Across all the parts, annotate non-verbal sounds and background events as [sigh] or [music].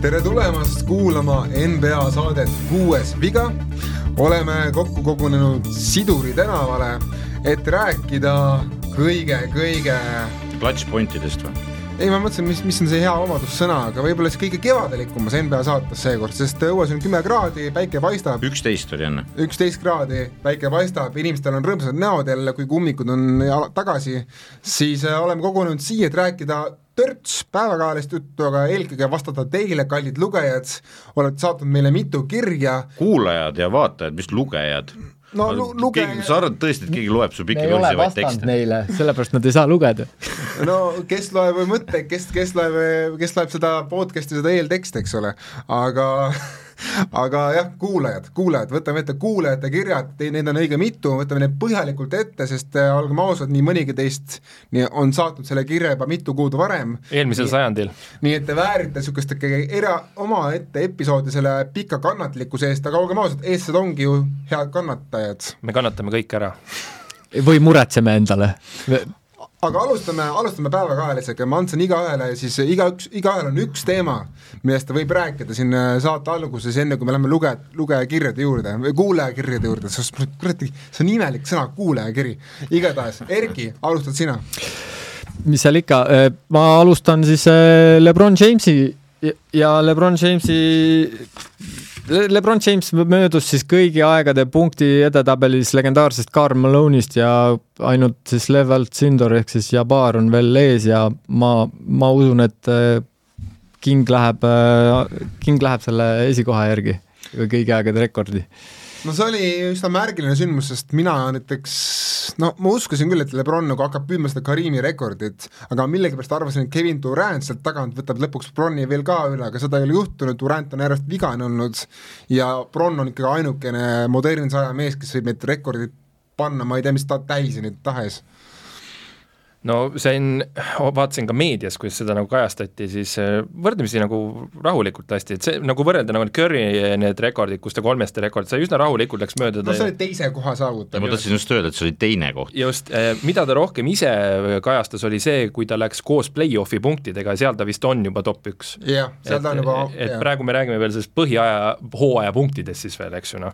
tere tulemast kuulama NBA saadet Kuues viga. oleme kokku kogunenud Siduri tänavale, et rääkida kõige-kõige klatšpointidest või? Ei, ma mõtlesin, mis, mis on see hea omadussõna, aga võib-olla siis kõige kevadelikumas NBA saates seekord, sest õues on kümme kraadi, päike paistab. üksteist oli enne. üksteist kraadi, päike paistab, inimestel on rõõmsad näod jälle, kui kummikud on tagasi, siis äh, oleme kogunenud siia, et rääkida törts päevakajalist juttu, aga eelkõige vastata teile, kallid lugejad, olete saatnud meile mitu kirja. kuulajad ja vaatajad, mis lugejad? No lu-, luge-. sa arvad tõesti, et keegi loeb su pikki lollisevaid tekste? neile, sellepärast nad ei saa lugeda [laughs] no kes loeb mõtteid, kes, kes loeb, kes loeb seda podcast'i, seda eelteksti, eks ole, aga [laughs] aga jah, kuulajad, kuulajad, võtame ette kuulajate kirjad, neid on õige mitu, võtame need põhjalikult ette, sest äh, olgem ausad, nii mõnigi teist nii on saatnud selle kirja juba mitu kuud varem. eelmisel nii, sajandil. nii et te väärite niisugust ikkagi era, omaette episoodi selle pika kannatlikkuse eest, aga olgem ausad, eestlased ongi ju head kannatajad. me kannatame kõik ära või muretseme endale aga alustame, alustame päevakajalisega, ma andsin igaühele siis, igaüks, igaühel on üks teema, millest ta võib rääkida siin äh, saate alguses, enne kui me läheme luge-, lugejakirjade juurde või kuulajakirjade juurde, sest kuradi, see on imelik sõna, kuulajakiri. igatahes, Erki, alustad sina. mis seal ikka, äh, ma alustan siis äh, Lebron Jamesi ja Lebron Jamesi Lebron James möödus siis kõigi aegade punkti edetabelis legendaarsest Karl Malone'ist ja ainult siis Levelt Sindor ehk siis Jabbar on veel ees ja ma, ma usun, et äh, King läheb, äh, King läheb selle esikoha järgi, kõigi aegade rekordi no see oli üsna märgiline sündmus, sest mina näiteks no ma uskusin küll, et Lebron nagu hakkab püüdma seda Karimi rekordit, aga millegipärast arvasin, et Kevin Durant sealt tagant võtab lõpuks Bronni veel ka üle, aga seda ei ole juhtunud, Durant on järjest vigane olnud ja Bronn on ikkagi ainukene modernse aja mees, kes võib neid rekordeid panna, ma ei tea, mis ta tähisi nüüd tahes no see on, vaatasin ka meedias, kuidas seda nagu kajastati, siis äh, võrdlemisi nagu rahulikult lasti, et see nagu võrrelda nagu Curry need rekordid, kus ta kolmeste rekord sai üsna rahulikult läks mööda. no see oli teise koha saavutamine. ma tahtsin just öelda, et see oli teine koht. just, äh, mida ta rohkem ise kajastas, oli see, kui ta läks koos play-off'i punktidega ja seal ta vist on juba top üks. jah, seal ta on juba et jah. praegu me räägime veel sellest põhiaja, hooaja punktidest siis veel, eks ju noh.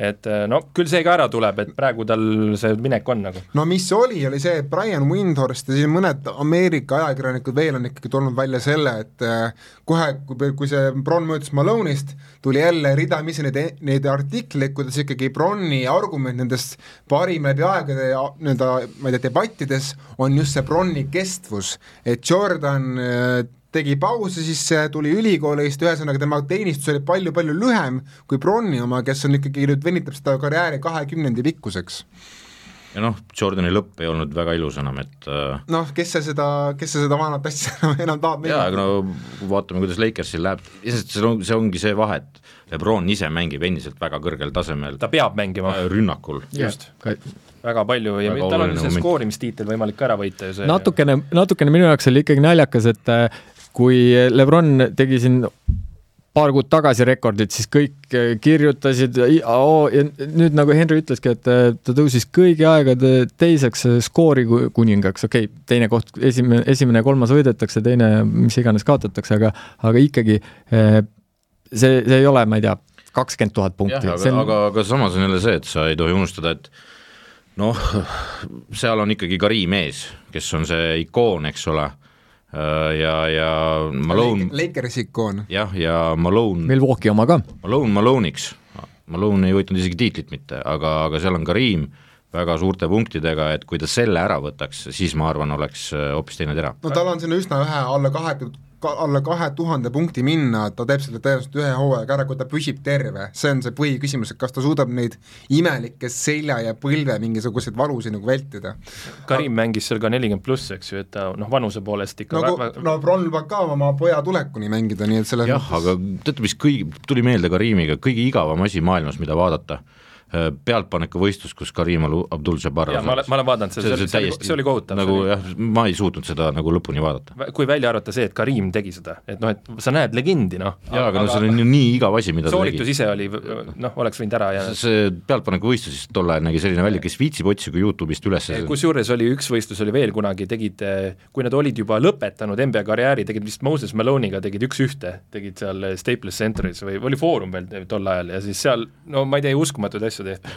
Et äh, no küll see ka ära tuleb, et praegu tal see minek on nagu. no mis oli, oli see, et Brian Wind Windhorst ja siin mõned Ameerika ajakirjanikud veel on ikkagi tulnud välja selle, et äh, kohe, kui, kui see Bron möödus Malone'ist, tuli jälle ridamisi neid, neid artikleid, kuidas ikkagi Bronni argument nendest parim läbi aegade nii-öelda, ma ei tea, debattides on just see Bronni kestvus, et Jordan äh, tegi pausi, siis tuli ülikoolist, ühesõnaga tema teenistus oli palju-palju lühem kui Bronni oma, kes on ikkagi nüüd venitab seda karjääri kahekümnendi pikkuseks. Ja noh, Jordani lõpp ei olnud väga ilus enam, et äh, noh, kes see seda, kes see seda vanat asja enam tahab jaa, aga no vaatame, kuidas Lakersil läheb, lihtsalt see on, see ongi see vahe, et Lebron ise mängib endiselt väga kõrgel tasemel. ta peab mängima. Äh, rünnakul. just. Väga palju. Ja väga tal on see skoorimistiitel võimalik ka ära võita ju see natukene, natukene minu jaoks oli ikkagi naljakas, et äh, kui Lebron tegi siin paar kuud tagasi rekordit, siis kõik äh, kirjutasid oh, nüüd nagu Henry ütleski, et äh, ta tõusis kõigi aegade teiseks äh, skoori kuningaks, okei okay,, teine koht, esimene, esimene ja kolmas võidetakse, teine mis iganes kaotatakse, aga, aga ikkagi see, see ei ole, ma ei tea, kakskümmend tuhat punkti. aga on..., aga, aga samas on jälle see, et sa ei tohi unustada, et noh, seal on ikkagi Karim ees, kes on see ikoon, eks ole ja, ja Malone Lakersi ikoon. jah, ja Malone Milwaukee oma ka. Malone Malone'iks, Malone ei võitnud isegi tiitlit mitte, aga, aga seal on Karim väga suurte punktidega, et kui ta selle ära võtaks, siis ma arvan, oleks äh, hoopis teine tera. no tal on sinna üsna vähe, alla kahekümne ka alla kahe tuhande punkti minna, ta teeb selle tõenäoliselt ühe hooajaga ära, kui ta püsib terve, see on see põhiküsimus, et kas ta suudab neid imelikke selja ja põlve mingisuguseid valusid nagu vältida. Karim mängis seal ka nelikümmend pluss, eks ju, et ta noh, vanuse poolest ikka no, väga... no Bron lubab ka oma poja tulekuni mängida, nii et selles jah mõttes..., aga teate, mis kõigi, tuli meelde Karimiga, kõige igavam asi maailmas, mida vaadata pealtpanekuvõistlus, kus Karim Abdul-Jabbar ma olen, ma olen vaadanud seda, see, see, see, see oli kohutav. nagu jah, ma ei suutnud seda nagu lõpuni vaadata. kui välja arvata see, et Karim tegi seda, et noh, et sa näed legendi, noh. jaa, aga no see on ju nii igav asi, mida sooritus ise oli, noh, oleks võinud ära jääda. see pealtpanekuvõistlus tol ajal nägi selline välja, kes viitsib, otsigu Youtube'ist üles. kusjuures oli üks võistlus oli veel kunagi, tegid, kui nad olid juba lõpetanud NBA karjääri, tegid vist Moses Malone'iga tegid üks-ühte, tegid seal Staples Centeris või oli Foorum veel tol ajal ja siis seal no ma ei tea, uskumatuid asju tehti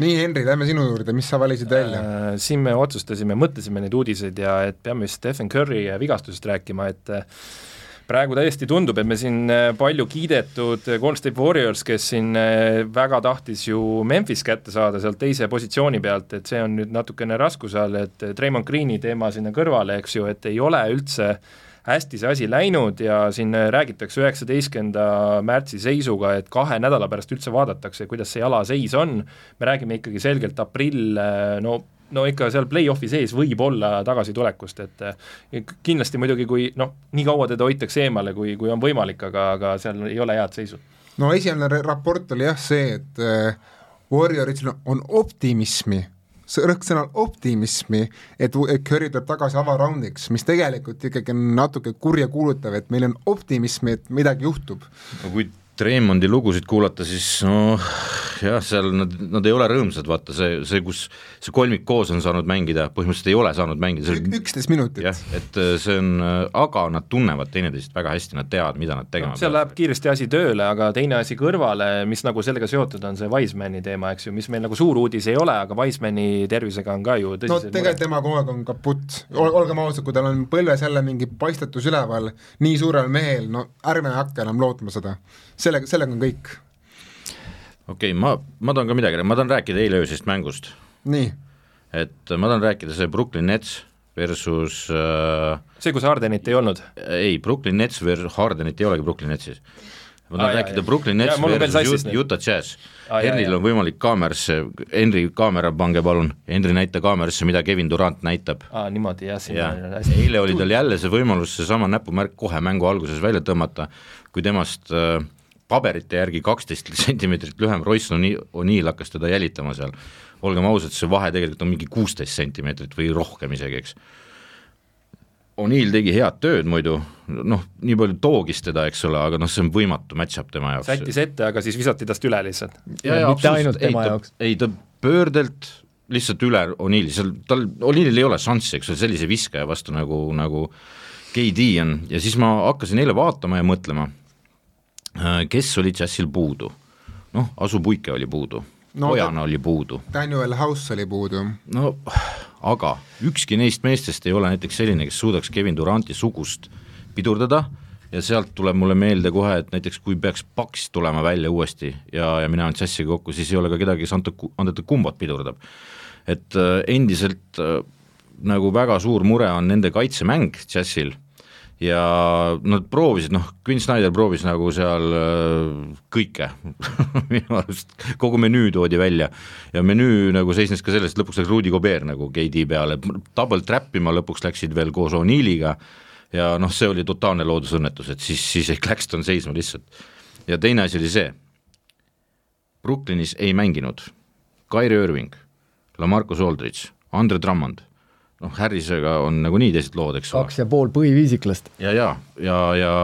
nii, Henri, lähme sinu juurde, mis sa valisid välja äh,? siin me otsustasime, mõtlesime neid uudiseid ja et peame vist Stephen Curry vigastusest rääkima, et äh, praegu täiesti tundub, et me siin äh, palju kiidetud Golden State Warriors, kes siin äh, väga tahtis ju Memphis kätte saada sealt teise positsiooni pealt, et see on nüüd natukene raskuse all, et Draymond Greeni teema sinna kõrvale, eks ju, et ei ole üldse äh, hästi see asi läinud ja siin räägitakse üheksateistkümnenda märtsi seisuga, et kahe nädala pärast üldse vaadatakse, kuidas see jalaseis on, me räägime ikkagi selgelt aprill, no no ikka seal play-off'i sees võib olla tagasitulekust, et kindlasti muidugi, kui noh, nii kaua teda hoitakse eemale, kui, kui on võimalik, aga, aga seal ei ole head seisu. no esialgne raport oli jah see, et äh, Warrioril on optimismi rõhksõnal optimismi, et, et Curry tuleb tagasi avaraundiks, mis tegelikult ikkagi on natuke kurjakuulutav, et meil on optimismi, et midagi juhtub. no kui Treimondi lugusid kuulata, siis noh, jah, seal nad, nad ei ole rõõmsad, vaata see, see, kus see kolmik koos on saanud mängida, põhimõtteliselt ei ole saanud mängida. üksteist minutit. jah, et äh, see on, äh, aga nad tunnevad teineteist väga hästi, nad teavad, mida nad tegema no, seal läheb kiiresti asi tööle, aga teine asi kõrvale, mis nagu sellega seotud on, see Wisemani teema, eks ju, mis meil nagu suur uudis ei ole, aga Wisemani tervisega on ka ju no tegelikult tema kogu aeg on kaputt Ol, olgem ausad, kui tal on põlves jälle mingi paistetus üleval nii suurel mehel, no ärme hakka enam lootma seda sellega, sellega on kõik. okei okay,, ma, ma tahan ka midagi, ma tahan rääkida eile öösest mängust. nii. et ma tahan rääkida see Brooklyn Nets versus äh, see, kus Hardenit ei olnud? ei, Brooklyn Nets versus, Hardenit ei olegi Brooklyn Netsis. ma tahan ah, rääkida jah, Brooklyn Nets ja, versus Utah Jazz ah,. Henril on võimalik kaamerasse, Henri kaamera pange palun, Henri näita kaamerasse, mida Kevin Durant näitab. aa, niimoodi jah, siin ja. on hästi eile oli tal jälle see võimalus seesama näpumärk kohe mängu alguses välja tõmmata, kui temast äh, paberite järgi kaksteist sentimeetrit lühem, Royce O'Neill hakkas teda jälitama seal. olgem ausad, see vahe tegelikult on mingi kuusteist sentimeetrit või rohkem isegi, eks. O'Neill tegi head tööd muidu, noh, nii palju toogis teda, eks ole, aga noh, see on võimatu match-up tema jaoks. sättis ette, aga siis visati tast üle lihtsalt. mitte ainult tema ei, jaoks. ei, ta pöördelt lihtsalt üle O'Neilli, seal tal, O'Neillil ei ole šanssi, eks ole, sellise viskaja vastu nagu, nagu KD on ja siis ma hakkasin eile vaatama ja mõtlema kes oli džässil puudu? noh, Asu Puike oli puudu no,, Ojana oli puudu. Daniel House oli puudu. no aga ükski neist meestest ei ole näiteks selline, kes suudaks Kevin Duranti sugust pidurdada ja sealt tuleb mulle meelde kohe, et näiteks kui peaks Paks tulema välja uuesti ja, ja mina olen džässiga kokku, siis ei ole ka kedagi, kes Ante, Antete Kumbat pidurdab. et äh, endiselt äh, nagu väga suur mure on nende kaitsemäng džässil ja nad proovisid, noh, Quinn Snyder proovis nagu seal äh, kõike [laughs] minu arust. Kogu menüü toodi välja. Ja menüü nagu seisnes ka selles, et lõpuks läks Rudy Gobert nagu KD peale, double trap ima lõpuks läksid veel koos O'Neilliga ja noh, see oli totaalne loodusõnnetus, et siis, siis ei [laughs] Claxton seisma lihtsalt. ja teine asi oli see, Brooklynis ei mänginud Kyrie Irving, Lamarcus Aldridge, Andre Drummond noh, Harrisega on nagunii teised lood, eks ole. kaks ja pool põhiviisiklast. ja, ja, ja, ja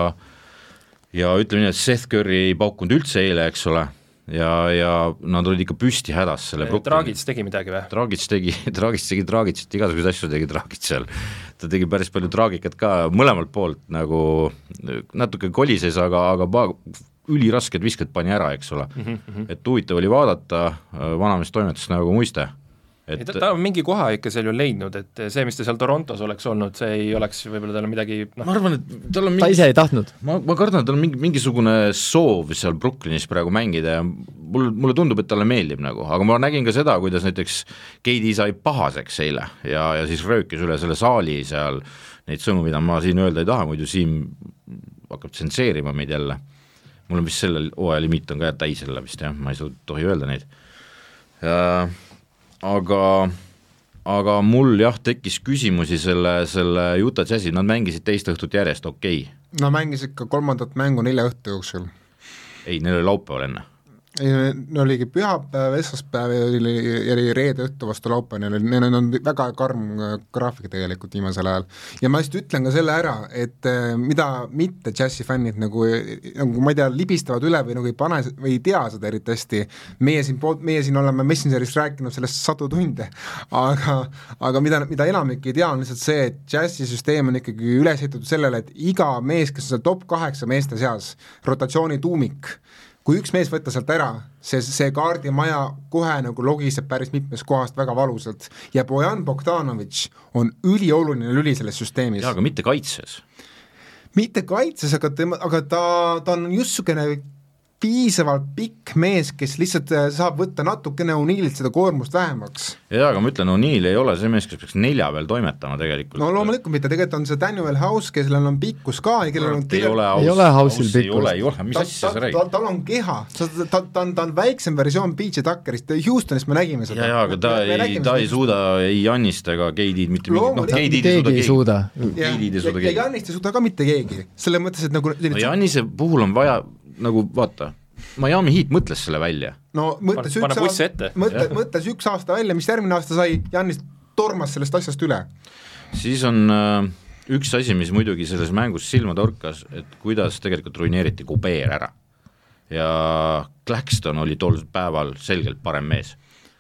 ja ütleme nii, et Seth Curry ei paukunud üldse eile, eks ole, ja, ja nad olid ikka püsti hädas selle Dragic tegi midagi või? Dragic tegi, [laughs] Dragic tegi Dragicit, igasuguseid asju tegi Dragic seal. ta tegi päris palju traagikat ka mõlemalt poolt nagu natuke kolises, aga, aga ülirasked visked pani ära, eks ole mm. -hmm. et huvitav oli vaadata, vanamees toimetas nagu muiste et ta, ta on mingi koha ikka seal ju leidnud, et see, mis ta seal Torontos oleks olnud, see ei oleks võib-olla tal midagi noh ma arvan, et tal on mingi... ta ise ei tahtnud? ma, ma kardan, et tal on mingi, mingisugune soov seal Brooklynis praegu mängida ja mul, mulle tundub, et talle meeldib nagu, aga ma nägin ka seda, kuidas näiteks Keidi sai pahaseks eile ja, ja siis röökis üle selle saali seal neid sõnu, mida ma siin öelda ei taha, muidu Siim hakkab tsenseerima meid jälle. mul on vist selle hooaja limiit on ka täis jälle vist jah, ma ei tohi öelda neid ja aga aga mul jah, tekkis küsimusi selle, selle Utah Jazzi, nad mängisid teist õhtut järjest, okei okay.. no mängisid ka kolmandat mängu nelja õhtu jooksul. ei, neil oli laupäeval enne. No oligi pühapäev, esmaspäev ja oli, oli reede õhtu vastu laupäevani, neil on väga karm äh, graafik tegelikult viimasel ajal. ja ma just ütlen ka selle ära, et äh, mida mitte džässifännid nagu, nagu ma ei tea, libistavad üle või nagu ei pane või ei tea seda eriti hästi, meie siin, meie siin oleme Messengeris rääkinud sellest sadu tunde, aga aga mida, mida enamik ei tea, on lihtsalt see, et džässisüsteem on ikkagi üles ehitatud sellele, et iga mees, kes on seal top kaheksa meeste seas, rotatsiooni tuumik, kui üks mees võtta sealt ära, see, see kaardimaja kohe nagu logiseb päris mitmest kohast väga valusalt ja Bojan Bogdanovitš on ülioluline lüli selles süsteemis. jaa, aga mitte kaitses. mitte kaitses, aga tema, aga ta, ta on just niisugune piisavalt pikk mees, kes lihtsalt äh, saab võtta natukene O'Neillilt seda koormust vähemaks. jaa, aga ma ütlen, O'Neill ei ole see mees, kes peaks nelja peal toimetama tegelikult. no loomulikult mitte, tegelikult on see Daniel House, kellel on pikkus ka ja kellel on ei ole House, ei ole House'il pikkust. ei ole, ei ole, mis asja sa räägid? tal on keha, ta, ta, ta on, ta on väiksem versioon PJ Tuckerist, Houstonist me nägime seda. jaa, aga ta me, ei, ta ei suuda ei Jannist ega Keidid mitte mingit, noh, Keidid ei suuda keegi. Keidid ei suuda keegi. ja Jannist ei suuda ka mitte keegi, selles mõttes, et nagu no Jannise puhul on vaja nagu vaata Miami Heat mõtles selle välja. no mõtles üks aasta, mõtle, mõtles üks aasta välja, mis järgmine aasta sai, Janis tormas sellest asjast üle. siis on äh, üks asi, mis muidugi selles mängus silma torkas, et kuidas tegelikult ruineeriti Kubeer ära. ja Claxton oli tol päeval selgelt parem mees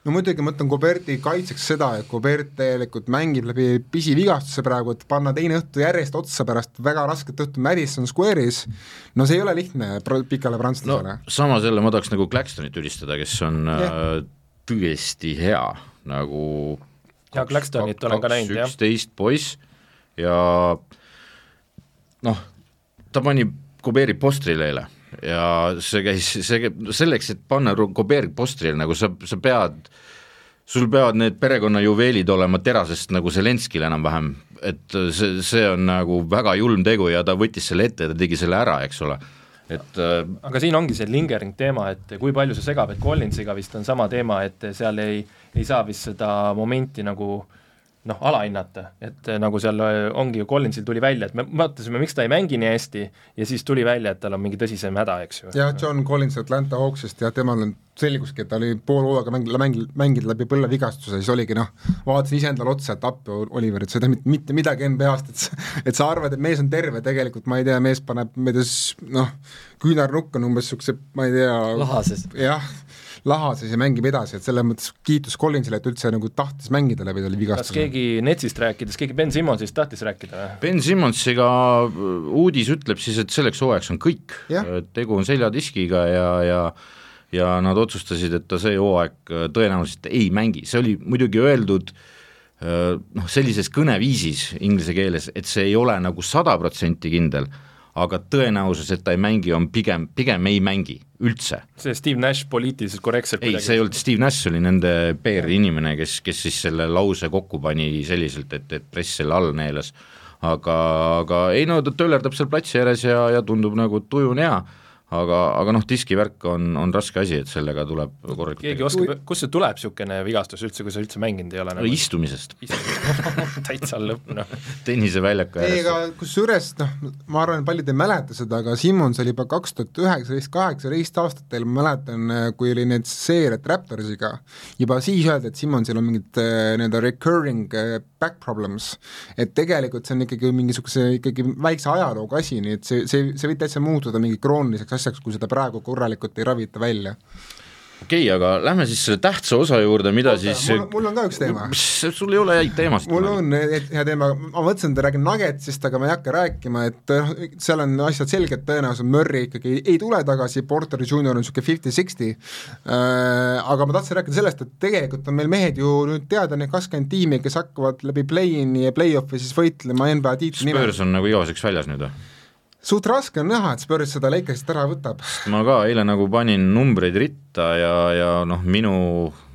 no muidugi ma ütlen Koberti kaitseks seda, et Kobert tegelikult mängib läbi pisivigastuse praegu, et panna teine õhtu järjest otsa pärast väga rasket õhtu Madison Square'is, no see ei ole lihtne pikale prantslasele no,. samas jälle ma tahaks nagu Claxtonit ülistada, kes on yeah. äh, tõesti hea, nagu ja Claxtonit olen ka näinud, jah. üksteist poiss ja noh, ta pani Koberi postrile eile ja see käis, see, selleks, et panna Robert postrile, nagu sa, sa pead, sul peavad need perekonnajuveelid olema terasest nagu Zelenskil enam-vähem, et see, see on nagu väga julm tegu ja ta võttis selle ette ja ta tegi selle ära, eks ole. Et äh, aga siin ongi see lingering teema, et kui palju see segab, et Collinsiga vist on sama teema, et seal ei, ei saa vist seda momenti nagu äh, noh, alahinnata, et eh, nagu seal eh, ongi ju Collinsil tuli välja, et me mõtlesime, miks ta ei mängi nii hästi ja siis tuli välja, et tal on mingi tõsisem häda, eks ju. jah, John Collins Atlanta Hawksist ja temal on selguski, et ta oli pool hooaega mängida, mängida, mängida läbi põlvevigastuse, siis oligi noh, vaatasin iseendale otsa, et appi, Oliver, et sa ei tea mitte, mitte midagi NBA-st, et sa, et sa arvad, et mees on terve, tegelikult ma ei tea, mees paneb, ma ei tea, noh, küünarnukk on umbes niisuguse, ma ei tea lahases. jah lahases ja mängib edasi, et selles mõttes kiitus Collinsile, et üldse nagu tahtis mängida läbi selle vigastuse. kas keegi Netsist rääkides, keegi Ben Simmonsist tahtis rääkida või? Ben Simmonsiga uudis ütleb siis, et selleks hooajaks on kõik, tegu on seljadiskiga ja, ja ja nad otsustasid, et ta see hooaeg äh, tõenäoliselt ei mängi, see oli muidugi öeldud äh, noh, sellises kõneviisis inglise keeles, et see ei ole nagu sada protsenti kindel aga tõenäosus, et ta ei mängi, on pigem, pigem ei mängi üldse. see Steve Nash poliitiliselt korrektselt ei, see ei olnud Steve Nash, oli nende PR-i inimene, kes, kes siis selle lause kokku pani selliselt, et, et press selle all neelas. aga, aga ei no ta töllerdab seal platsi ääres ja, ja tundub nagu tuju on hea aga, aga noh, diskivärk on, on raske asi, et sellega tuleb korralikult keegi oskab, kust see tuleb, niisugune vigastus üldse, kui sa üldse mänginud ei ole nagu? no istumisest [laughs] täitsa lõpp, noh. tenniseväljaku ääres. ei, aga kusjuures noh, ma arvan, et paljud ei mäleta seda, aga Simmons oli juba kaks tuhat üheksateist, kaheksateist aastatel, ma mäletan, kui oli need seeriad Raptorsiga, juba siis öeldi, et Simmonsil on mingid äh, nii-öelda recurring äh, back problems, et tegelikult see on ikkagi mingisuguse ikkagi väikse ajalooga asi, nii et see, see, see võib täitsa muutuda mingi krooniliseks asjaks, kui seda praegu korralikult ei ravita välja okei okay,, aga lähme siis selle tähtsa osa juurde, mida Oota, siis mul, mul on ka üks teema. sul ei ole häid teemasid? mul on hea teema, ma mõtlesin, et räägin Nuggetsist, aga ma ei hakka rääkima, et noh, seal on asjad selged, tõenäoliselt Murry ikkagi ei, tule tagasi, Porter Junior on niisugune fifty-sixty aga ma tahtsin rääkida sellest, et tegelikult on meil mehed ju nüüd teada, need kakskümmend tiimi, kes hakkavad läbi play-in'i ja play-off'i siis võitlema NBA tiitli nimel. Spurs on nagu igaveseks väljas nüüd või? Suht raske on näha, et Spurs seda Lakersist ära võtab. ma ka eile nagu panin numbreid ritta ja, ja noh, minu,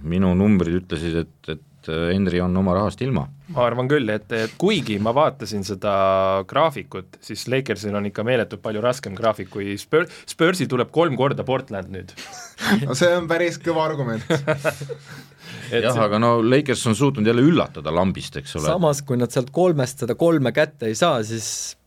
minu numbrid ütlesid, et, et Henry on oma rahast ilma. ma arvan küll, et, et kuigi ma vaatasin seda graafikut, siis Lakersil on ikka meeletult palju raskem graafik kui Spurs, Spursil tuleb kolm korda Portland nüüd [laughs] no see on päris kõva argument [laughs] jah, aga no Lakers on suutnud jälle üllatada lambist, eks ole. samas, kui nad sealt kolmest seda kolme kätte ei saa, siis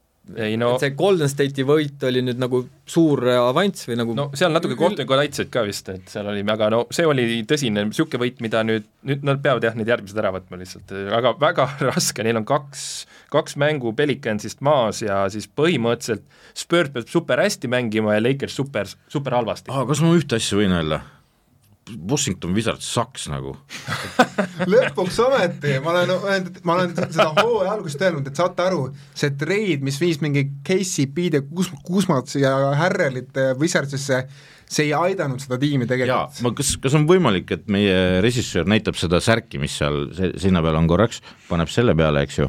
ei no et see Golden State'i võit oli nüüd nagu suur avanss või nagu no seal natuke kohtunikud aitasid ka vist, et seal oli, aga no see oli tõsine niisugune võit, mida nüüd, nüüd nad peavad jah, need järgmised ära võtma lihtsalt, aga väga [laughs] raske, neil on kaks, kaks mängu Pelicansist maas ja siis põhimõtteliselt Spurs peab super hästi mängima ja Lakers super, super halvasti. ah, kas ma ühte asja võin öelda? Washington Wizards saks nagu. [laughs] Lõpuks ometi, ma olen öelnud, ma olen seda hooaja algusest öelnud, et saate aru, see treid, mis viis mingi KCP-d ja Kus-, Kusmat ja Harrelit Wizardsisse, see ei aidanud seda tiimi tegelikult. ma, kas, kas on võimalik, et meie režissöör näitab seda särki, mis seal se-, seina peal on korraks, paneb selle peale, eks ju,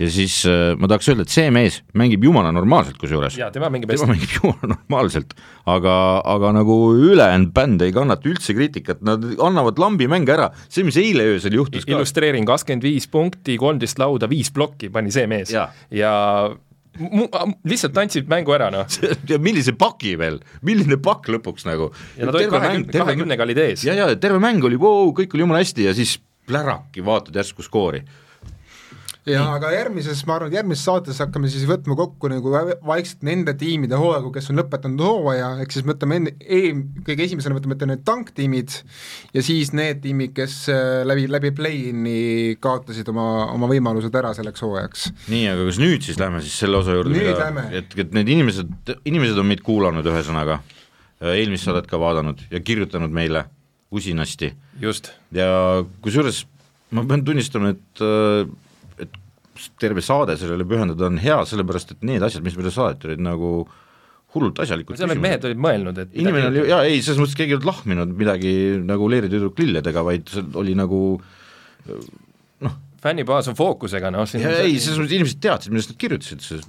ja siis äh, ma tahaks öelda, et see mees mängib jumala normaalselt kusjuures. jaa, tema mängib tema hästi. mängib jumala normaalselt, aga, aga nagu ülejäänud bänd ei kannata üldse kriitikat, nad annavad lambi mänge ära, see, mis eile öösel juhtus ka. illustreerin, kakskümmend viis punkti, kolmteist lauda, viis plokki pani see mees ja mu-, lihtsalt tantsid mängu ära, noh. [laughs] ja millise paki veel, milline pakk lõpuks nagu. ja nad olid kahekümne, kahekümnega olid ees. ja, ja terve mäng oli vau, kõik oli jumala hästi ja siis pläraki, vaatad järsku skoori. Ja aga järgmises, ma arvan, et järgmises saates hakkame siis võtma kokku nagu va- vaikselt nende tiimide hooaegu, kes on lõpetanud hooaja, ehk siis võtame enne, e-, kõige esimesena võtame ette need tanktiimid ja siis need tiimid, kes äh, läbi, läbi play-in'i kaotasid oma, oma võimalused ära selleks hooajaks. nii, aga kas nüüd siis lähme siis selle osa juurde, lähme. et, et need inimesed, inimesed on meid kuulanud ühesõnaga, eelmist saadet ka vaadanud ja kirjutanud meile usinasti. Just, ja kusjuures ma pean tunnistama, et äh, et terve saade sellele pühendada on hea, sellepärast et need asjad, mis meile saadeti, olid nagu hullult asjalikud seal need mehed olid mõelnud, et inimene oli, jaa, ei, selles mõttes keegi ei olnud lahminud midagi nagu leeritüdruk lilledega, vaid see oli nagu fännibaas on fookusega, noh, siin ja ei, selles mõttes inimesed teadsid, millest nad kirjutasid, see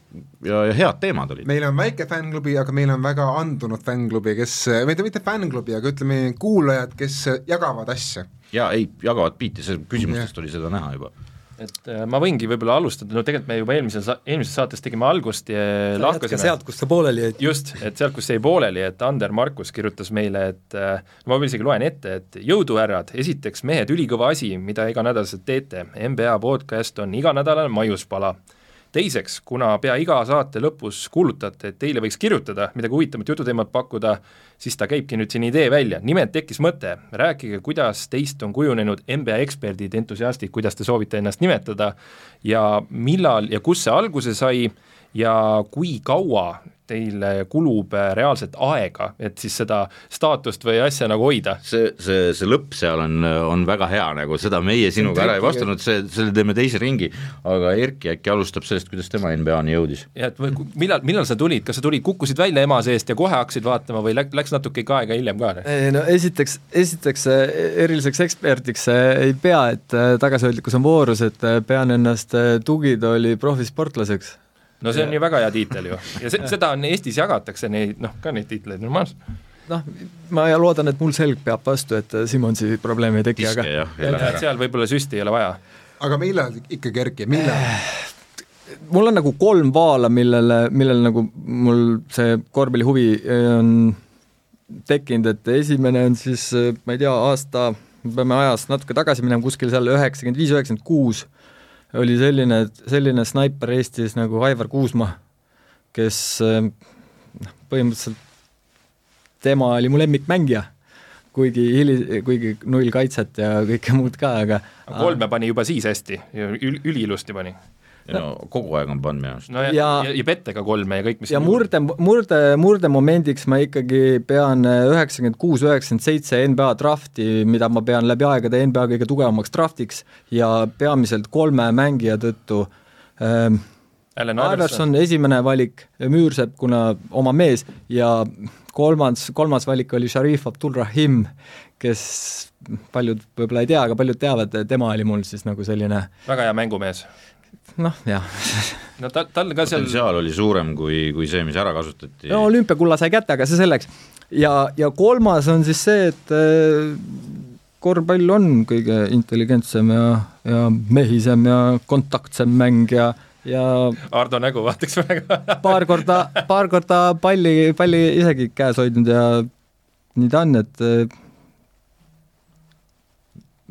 ja, ja head teemad olid. meil on väike fännklubi, aga meil on väga andunud fännklubi, kes, mitte, mitte fännklubi, aga ütleme, kuulajad, kes jagavad asja. jaa, ei, jagavad biiti, see küsimustest oli seda näha juba. Et äh, ma võingi võib-olla alustada, no tegelikult me juba eelmisel sa-, eelmises saates tegime algust ja lahkasime sealt, kus sa pooleli jäid. just, et sealt, kus jäi pooleli, et Ander Markus kirjutas meile, et äh, ma isegi loen ette, et jõudu, härrad, esiteks mehed, ülikõva asi, mida iganädalaselt teete, NBA podcast on iganädalane maiuspala. Teiseks, kuna pea iga saate lõpus kuulutate, et teile võiks kirjutada midagi huvitavat jututeemat pakkuda, siis ta käibki nüüd siin idee välja, nimelt tekkis mõte, rääkige, kuidas teist on kujunenud NBA eksperdid, entusiastid, kuidas te soovite ennast nimetada ja millal ja kus see alguse sai ja kui kaua teil kulub äh, reaalselt aega, et siis seda staatust või asja nagu hoida? see, see, see lõpp seal on, on väga hea, nagu seda meie sinuga ära ei vastanud, see, selle teeme teise ringi, aga Erki äkki alustab sellest, kuidas tema NBA-ni jõudis. ja et või millal, millal sa tulid, kas sa tulid, kukkusid välja ema seest ja kohe hakkasid vaatama või läks, läks natuke ikka aega hiljem ka? ei no esiteks, esiteks äh, eriliseks eksperdiks äh, ei pea, et tagasihoidlikkus on voorus, et pean ennast tugitooli profisportlaseks. No see on ju väga hea tiitel ju ja se, seda on Eestis jagatakse neid noh, ka neid tiitleid normaalselt. noh, ma ja loodan, et mul selg peab vastu, et äh, Simonsi probleemi ei teki, aga jah, ja lähe et ära. seal võib-olla süsti ei ole vaja. aga millal ikkagi, Erki, millal? mul on nagu kolm vaala, millele, millele nagu mul see korvpallihuvi äh, on tekkinud, et esimene on siis, äh, ma ei tea, aasta, me peame ajas natuke tagasi minema, kuskil seal üheksakümmend viis, üheksakümmend kuus oli selline, selline snaiper Eestis nagu Aivar Kuusma, kes äh, noh, põhimõtteliselt tema oli mu lemmikmängija, kuigi hili-, kuigi null kaitset ja kõike muud ka, aga kolme pani juba siis hästi, ül-, üliilusti pani. No kogu aeg on pannud minu arust. no ja, Ja- ja, ja pette ka kolme ja kõik, mis ja murde, murde, murdemomendiks ma ikkagi pean üheksakümmend kuus, üheksakümmend seitse NBA drafti, mida ma pean läbi aegade NBA kõige tugevamaks draftiks ja peamiselt kolme mängija tõttu ähm, Allan Iverson, esimene valik, Müürsepp, kuna oma mees ja kolmas, kolmas valik oli Sharif Abdul-Rahim, kes paljud võib-olla ei tea, aga paljud teavad, tema oli mul siis nagu selline väga hea mängumees. noh, jah no tal, tal ka seal potentsiaal oli suurem kui, kui see, mis ära kasutati. no olümpiakulla sai kätte, aga see selleks. ja, ja kolmas on siis see, et äh, korvpall on kõige intelligentsem ja, ja mehisem ja kontaktsem mäng ja, ja Ardo nägu vaataks väga [laughs] paar korda, paar korda palli, palli isegi käes hoidnud ja nii ta on, et äh,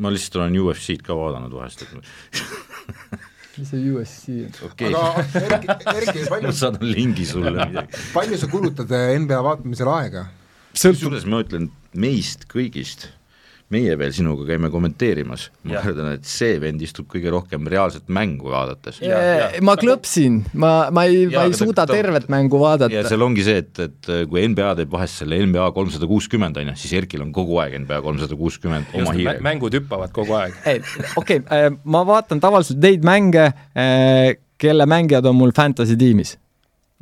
ma lihtsalt olen UFC-d ka vaadanud vahest, et [laughs] mis see USC on? okei aga Erki, Erki, [laughs] ma palju, saadan lingi sulle [laughs] midagi. palju sa kulutad NBA vaatamisele aega? kusjuures ma ütlen meist kõigist, meie veel sinuga käime kommenteerimas, ma Jah. arvan, et see vend istub kõige rohkem reaalset mängu vaadates. Ja- ja- ma klõpsin, ma, ma ei, ma ei suuda ta- tervet mängu ja vaadata. seal ongi see, et, et kui NBA teeb vahest selle NBA kolmsada kuuskümmend on ju, siis Erkil on kogu aeg NBA kolmsada kuuskümmend oma hiirega. mängud hüppavad kogu aeg. okei, ma vaatan tavaliselt neid mänge, kelle mängijad on mul fantasy tiimis.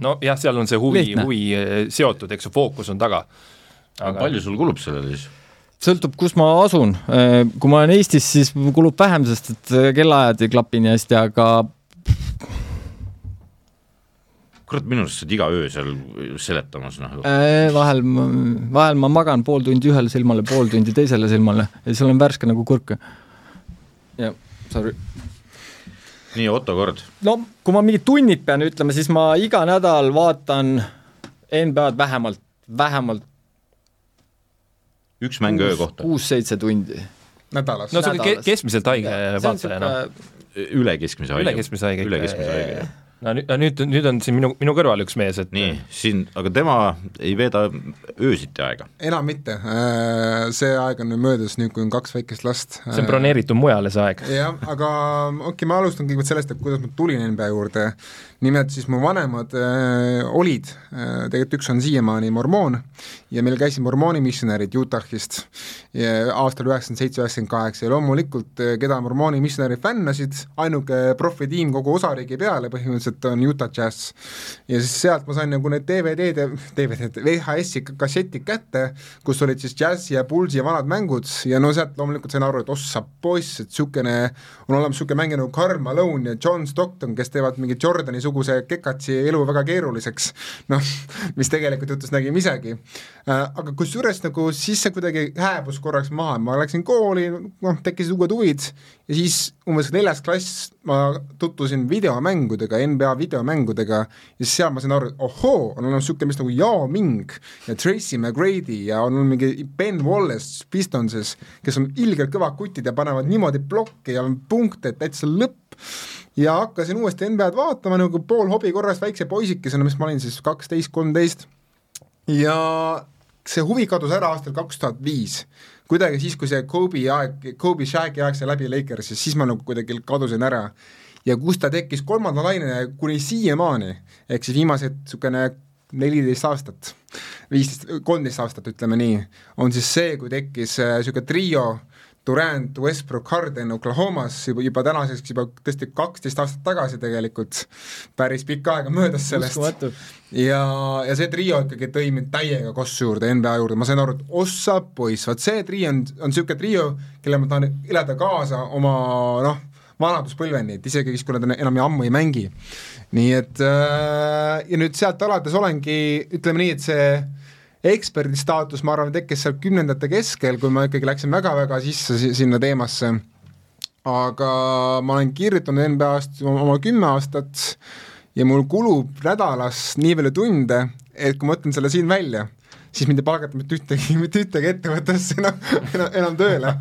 nojah, seal on see huvi, huvi seotud, eks ju, fookus on taga. aga palju sul kulub sellele siis? sõltub, kus ma asun. kui ma olen Eestis, siis kulub vähem, sest et kellaajad ei klapi nii hästi, aga kurat, minu arust sa oled iga öö seal seletamas, noh. äh, vahel, vahel ma magan pool tundi ühele silmale, pool tundi teisele silmale ja siis olen värske nagu kurk. jah, sorry. nii, Otto Kord, no kui ma mingid tunnid pean ütlema, siis ma iga nädal vaatan NBA-d vähemalt, vähemalt üks mäng öö kohta, kuus-seitse tundi. nädalas no ke- nädalas. keskmiselt haige vaataja, noh. üle keskmise haige. üle keskmise haige. üle keskmise haige. No nüüd, nüüd, nüüd on siin minu, minu kõrval üks mees, et nii, siin, aga tema ei veeda öösiti aega. enam mitte, see aeg on nüüd möödas, nüüd kui on kaks väikest last. see on broneeritud mujale, see aeg. jah, aga okei okay,, ma alustan kõigepealt sellest, et kuidas ma tulin NBA juurde. nimelt siis mu vanemad äh, olid äh,, tegelikult üks on siiamaani mormoon ja meil käisid mormooni missionärid Utah'ist ja aastal üheksakümmend seitse, üheksakümmend kaheksa ja loomulikult, keda mormooni missionärid fännasid, ainuke profitiim kogu osariigi peale põhimõtteliselt on Utah Jazz. ja siis sealt ma sain nagu need DVD-d DVD-d, VHS-i kassetid kätte, kus olid siis Jazzi ja Bullsi vanad mängud ja no sealt loomulikult sain aru, et ossa poiss, et niisugune, on olemas niisugune mängija nagu Karl Malone ja John Stockton, kes teevad mingi Jordani-suguse kekatsi elu väga keeruliseks, noh, [laughs] mis tegelikult juhtus, nägime isegi. aga kusjuures nagu siis see kuidagi hääbus korraks maha, ma läksin kooli, noh, tekkisid uued huvid ja siis umbes neljas klass ma tutvusin videomängudega, NBA videomängudega ja siis seal ma sain aru, et ohoo, on olemas niisugune mis nagu Yao Ming ja Tracy McGrady ja on mingi Ben Wallace Pistonses, kes on ilgelt kõvad kutid ja panevad niimoodi plokke ja punkte, et täitsa lõpp. Ja hakkasin uuesti NBA-d vaatama nagu pool hobi korras väikse poisikesena, mis ma olin siis kaksteist, kolmteist. Ja see huvi kadus ära aastal kaks tuhat viis kuidagi siis, kui see Kobe aeg, Kobe Shaqi aeg sai läbi Lakersis, siis ma nagu kuidagi kadusin ära. ja kus ta tekkis kolmanda laine kuni siiamaani, ehk siis viimased niisugune neliteist aastat, viisteist, kolmteist aastat, ütleme nii, on siis see, kui tekkis niisugune trio Durand, Westbrook, Harden Oklahomas juba, juba tänaseks juba tõesti kaksteist aastat tagasi tegelikult, päris pikka aega möödas sellest. Ja, ja see trio ikkagi tõi mind täiega kossu juurde, NBA juurde, ma sain aru, et ossa poiss, vot see trio on, on niisugune trio, kelle ma tahan elada kaasa oma noh, vanaduspõlveni, et isegi siis, kui nad enam ammu ei mängi. nii et äh, ja nüüd sealt alates olengi, ütleme nii, et see eksperdi staatus, ma arvan, tekkis seal kümnendate keskel, kui ma ikkagi läksin väga-väga sisse si sinna teemasse. Aga ma olen kirjutanud NBA-st oma kümme aastat ja mul kulub nädalas nii palju tunde, et kui ma võtan selle siin välja, siis mind ei palgata mitte ühtegi, mitte ühtegi ettevõttesse enam, enam, enam tööle.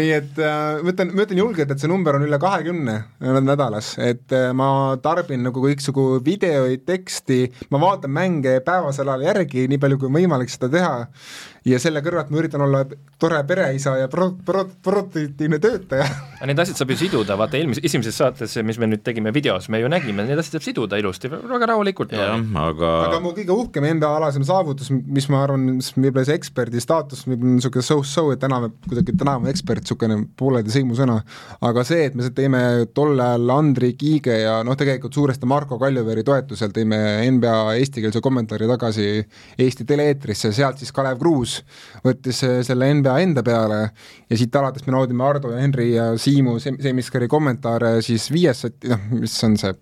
nii et äh, ma ütlen, ma ütlen julgelt, et see number on üle kahekümne nädalas, et äh, ma tarbin nagu kõiksugu videoid, teksti, ma vaatan mänge päevasel ajal järgi, nii palju kui võimalik seda teha ja selle kõrvalt ma üritan olla tore pereisa ja pro-, pro-, produktiivne töötaja aga need asjad saab ju siduda, vaata eelmises, esimeses saates, mis me nüüd tegime videos, me ju nägime, need asjad saab siduda ilusti, väga rahulikult. jah, aga, aga mu kõige uhkem enda alasem saavutus, mis ma arvan, mis võib-olla see eksperdi staatus, võib-olla niisugune so-so, et täname kuidagi täname ekspert, niisugune pooleldi sõimusõna, aga see, et me teeme tol ajal Andri Kiige ja noh, tegelikult suuresti Marko Kaljuveeri toetusel tõime NBA eestikeelse kommentaari tagasi Eesti tele-eetrisse, sealt siis Kalev Kruus võttis selle NBA enda peale ja siit alates me naudime Ardo ja Henri ja Siimu Sem- Semiskari kommentaare siis viies noh, mis on see,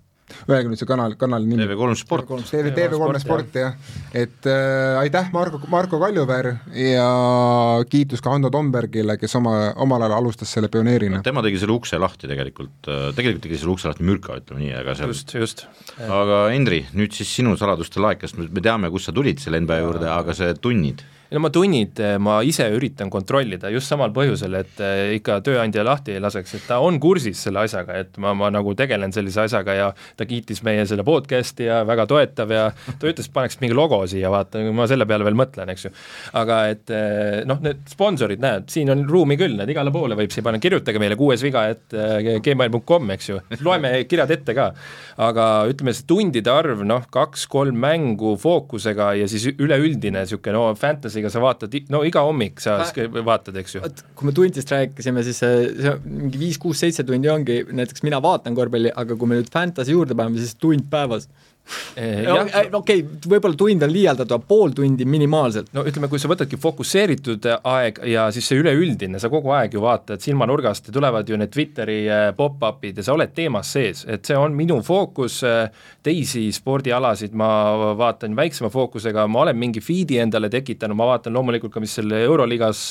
öelge nüüd see kanal, kanali nimi. TV3 Sport, TV, TV3 Sport jah, et äh, aitäh Marko, Marko Kaljuveer ja kiitus ka Hando Tombergile, kes oma, omal ajal alustas selle pioneerina. tema tegi selle ukse lahti tegelikult, tegelikult tegi selle ukse lahti mürka, ütleme nii, aga seal just, just. aga Indri, nüüd siis sinu saladuste laekast, me teame, kust sa tulid selle NBA juurde, aga see tunnid, no ma tunnid eh, ma ise üritan kontrollida just samal põhjusel, et eh, ikka tööandja lahti ei laseks, et ta on kursis selle asjaga, et ma, ma nagu tegelen sellise asjaga ja ta kiitis meie selle podcast'i ja väga toetav ja ta ütles, paneks mingi logo siia, vaata, ma selle peale veel mõtlen, eks ju. aga et eh, noh, need sponsorid, näed, siin on ruumi küll, näed igale poole võib siia panna, kirjutage meile kuues viga, et gmail.com, eks ju, loeme kirjad ette ka. aga ütleme, see tundide arv, noh, kaks-kolm mängu fookusega ja siis üleüldine niisugune no fantasy Fantasy'ga sa vaatad, no iga hommik sa Ä vaatad, eks ju. kui me tundidest rääkisime, siis see, see mingi viis-kuus-seitse tundi ongi, näiteks mina vaatan korvpalli, aga kui me nüüd Fantasy juurde paneme, siis tund päevas okei okay,, võib-olla tund on liialdatud, aga pool tundi minimaalselt. no ütleme, kui sa võtadki fokusseeritud aeg ja siis see üleüldine, sa kogu aeg ju vaatad silmanurgast ja tulevad ju need Twitteri pop-up'id ja sa oled teemas sees, et see on minu fookus, teisi spordialasid ma vaatan väiksema fookusega, ma olen mingi feed'i endale tekitanud, ma vaatan loomulikult ka, mis seal Euroliigas,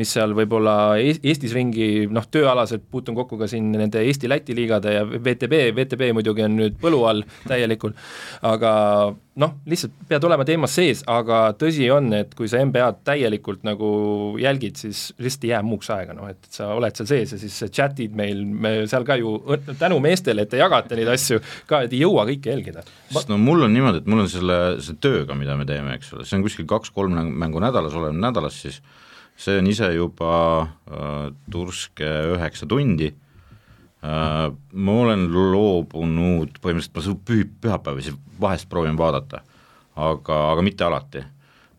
mis seal võib-olla Eestis ringi, noh, tööalaselt puutun kokku ka siin nende Eesti-Läti liigade ja VTB, VTB muidugi on nüüd põlu all täielikult, aga noh, lihtsalt pead olema teemas sees, aga tõsi on, et kui sa NBA-d täielikult nagu jälgid, siis lihtsalt ei jää muuks aega, noh et sa oled seal sees ja siis chat'id meil, me seal ka ju tänu meestele, et te jagate neid asju ka, et ei jõua kõike jälgida. sest no mul on niimoodi, et mul on selle, selle tööga, mida me teeme, eks ole, see on kuskil kaks-kolm mängu nädalas, oleme nädalas siis, see on ise juba äh, turske üheksa tundi ma olen loobunud, põhimõtteliselt ma pühi, pühapäevasi vahest proovin vaadata, aga, aga mitte alati.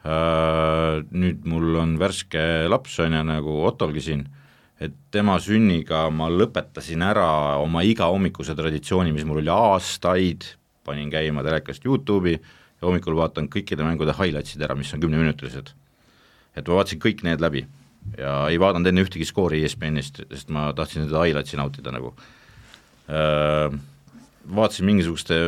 Äh, nüüd mul on värske laps, on ju, nagu Ottolgi siin, et tema sünniga ma lõpetasin ära oma igahommikuse traditsiooni, mis mul oli aastaid, panin käima telekast Youtube'i ja hommikul vaatan kõikide mängude highlights'id ära, mis on kümneminutilised. et ma vaatasin kõik need läbi ja ei vaadanud enne ühtegi skoori ESPN-ist, sest ma tahtsin seda highlightsi nautida nagu. Vaatasin mingisuguste,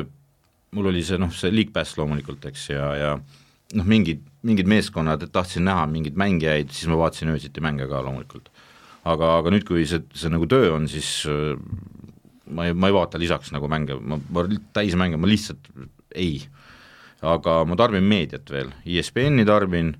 mul oli see noh, see League Pass loomulikult, eks, ja, ja noh, mingid, mingid meeskonnad, et tahtsin näha mingeid mängijaid, siis ma vaatasin öösiti mänge ka loomulikult. aga, aga nüüd, kui see, see nagu töö on, siis ma ei, ma ei vaata lisaks nagu mänge, ma, ma täismänge, ma lihtsalt ei. aga ma tarbin meediat veel, ESPN-i tarbin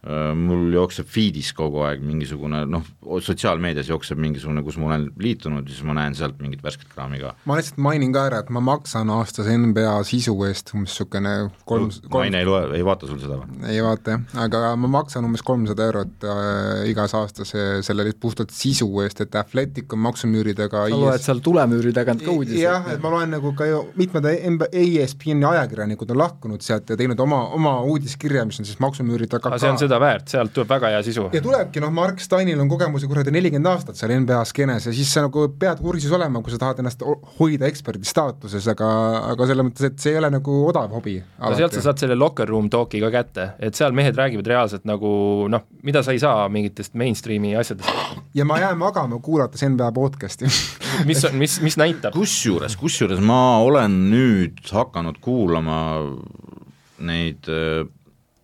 mul jookseb feed'is kogu aeg mingisugune noh, sotsiaalmeedias jookseb mingisugune, kus ma olen liitunud, siis ma näen sealt mingit värsket kraami ka. ma lihtsalt mainin ka ära, et ma maksan aastas NBA sisu eest umbes niisugune kolm, kolm Maine ei loe, ei vaata sul seda või? ei vaata jah, aga ma maksan umbes kolmsada eurot äh, igas aastas selle puhtalt sisu eest, et Athletic on maksumüüridega sa loed seal tulemüüri tagant ka uudiseid? jah, et ma loen nagu ka ju mitmed ESPN-i ajakirjanikud on lahkunud sealt ja teinud oma, oma uudiskirja, mis on siis maksumüüri taga ka seda väärt, sealt tuleb väga hea sisu. ja tulebki, noh, Mark Steinil on kogemusi kuradi nelikümmend aastat seal NBA skeenes ja siis sa nagu pead kursis olema, kui sa tahad ennast hoida eksperdi staatuses, aga, aga selles mõttes, et see ei ole nagu odav hobi. no sealt sa saad selle locker room talk'i ka kätte, et seal mehed räägivad reaalselt nagu noh, mida sa ei saa mingitest mainstream'i asjadest. ja ma jään magama, kuulates NBA podcast'i [laughs] mis, mis, mis näitab? kusjuures, kusjuures ma olen nüüd hakanud kuulama neid äh,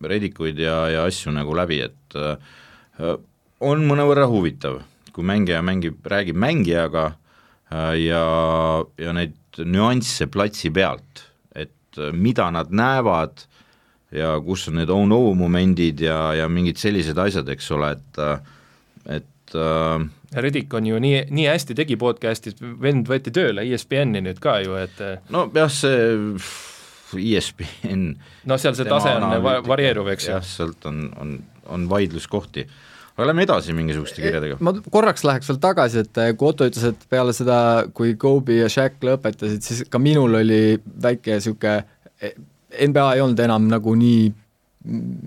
redikuid ja, ja asju nagu läbi, et äh, on mõnevõrra huvitav, kui mängija mängib, räägib mängijaga äh, ja, ja neid nüansse platsi pealt, et äh, mida nad näevad ja kus on need oh-no momendid ja, ja mingid sellised asjad, eks ole, et et äh, Reddick on ju nii, nii hästi tegi podcast'i, et vend võeti tööle ESPN-i nüüd ka ju, et no jah, see ESPN noh, seal see tase on va varieeruv, eks ju. jah, sealt on, on, on vaidluskohti. aga lähme edasi mingisuguste kirjadega. ma korraks läheks veel tagasi, et eh, kui Otto ütles, et peale seda, kui Kobe ja Shaq lõpetasid, siis ka minul oli väike niisugune, eh, NBA ei olnud enam nagu nii,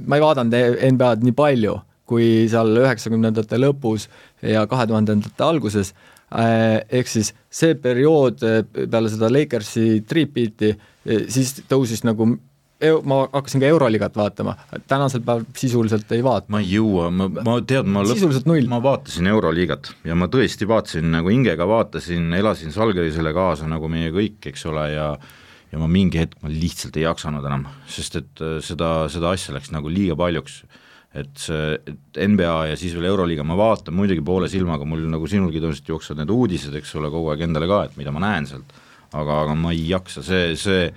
ma ei vaadanud NBA-d nii palju, kui seal üheksakümnendate lõpus ja kahe tuhandendate alguses, eh, ehk siis see periood peale seda Lakersi triipbeat'i siis tõusis nagu ma hakkasin ka Euroliigat vaatama, tänasel päeval sisuliselt ei vaata. ma ei jõua, ma, ma tead, ma sisuliselt null. ma vaatasin Euroliigat ja ma tõesti vaatasin nagu hingega vaatasin, elasin Salgerisele kaasa nagu meie kõik, eks ole, ja ja ma mingi hetk, ma lihtsalt ei jaksanud enam, sest et äh, seda, seda asja läks nagu liiga paljuks. et see, et NBA ja siis veel Euroliiga ma vaatan muidugi poole silmaga, mul nagu sinulgi tõenäoliselt jooksevad need uudised, eks ole, kogu aeg endale ka, et mida ma näen sealt aga, aga ma ei jaksa, see, see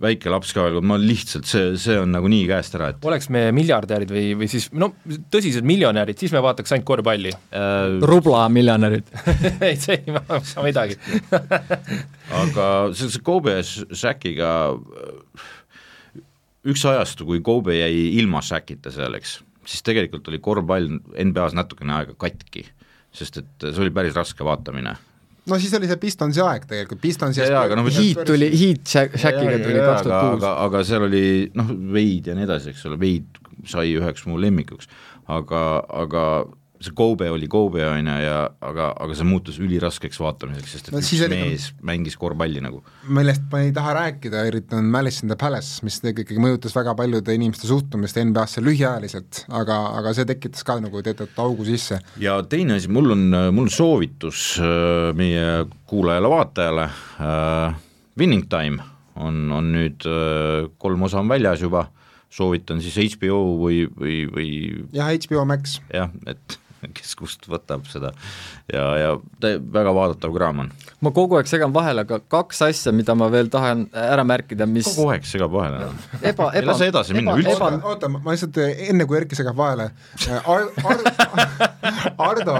väike laps ka veel, ma lihtsalt, see, see on nagu nii käest ära, et oleks me miljardärid või, või siis no tõsised miljonärid, siis me vaataks ainult korvpalli. Äh, rubla miljonärid. [laughs] Ei, see ei maksa midagi. [laughs] Aga see, see Kobe ja Shakiga üks ajastu, kui Kobe jäi ilma Shakita seal, eks, siis tegelikult oli korvpall NBA-s natukene aega katki, sest et see oli päris raske vaatamine no siis oli see Pistonsi aeg tegelikult, Pistonsi Jaa, aga noh, Heat tuli, Heat Shackiga tuli kaks tuhat kuus. aga, aga seal oli noh, Veid ja nii edasi, eks ole, Veid sai üheks mu lemmikuks, aga, aga see Kobe oli Kobe, on ju, ja aga, aga see muutus üliraskeks vaatamiseks, sest et No üks mees mängis korvpalli nagu. millest ma ei taha rääkida, eriti on Malice in the Palace, mis ikkagi mõjutas väga paljude inimeste suhtumist NBA-sse lühiajaliselt, aga, aga see tekitas ka nagu teatud augu sisse. ja teine asi, mul on, mul on soovitus äh, meie kuulajale-vaatajale äh,, Winning Time on, on nüüd äh, kolm osa on väljas juba, soovitan siis HBO või, või, või jah, HBO Max, jah, et [laughs] kes kust võtab seda ja, ja ta väga vaadatav kraam on. ma kogu aeg segan vahele, aga kaks asja, mida ma veel tahan ära märkida, mis kogu aeg segab vahele. eba, ei eba, lase edasi minna, eba, üldse. eba, oota, oota, ma lihtsalt enne, kui Erki segab vahele Ar, Ar, [laughs] Ardo,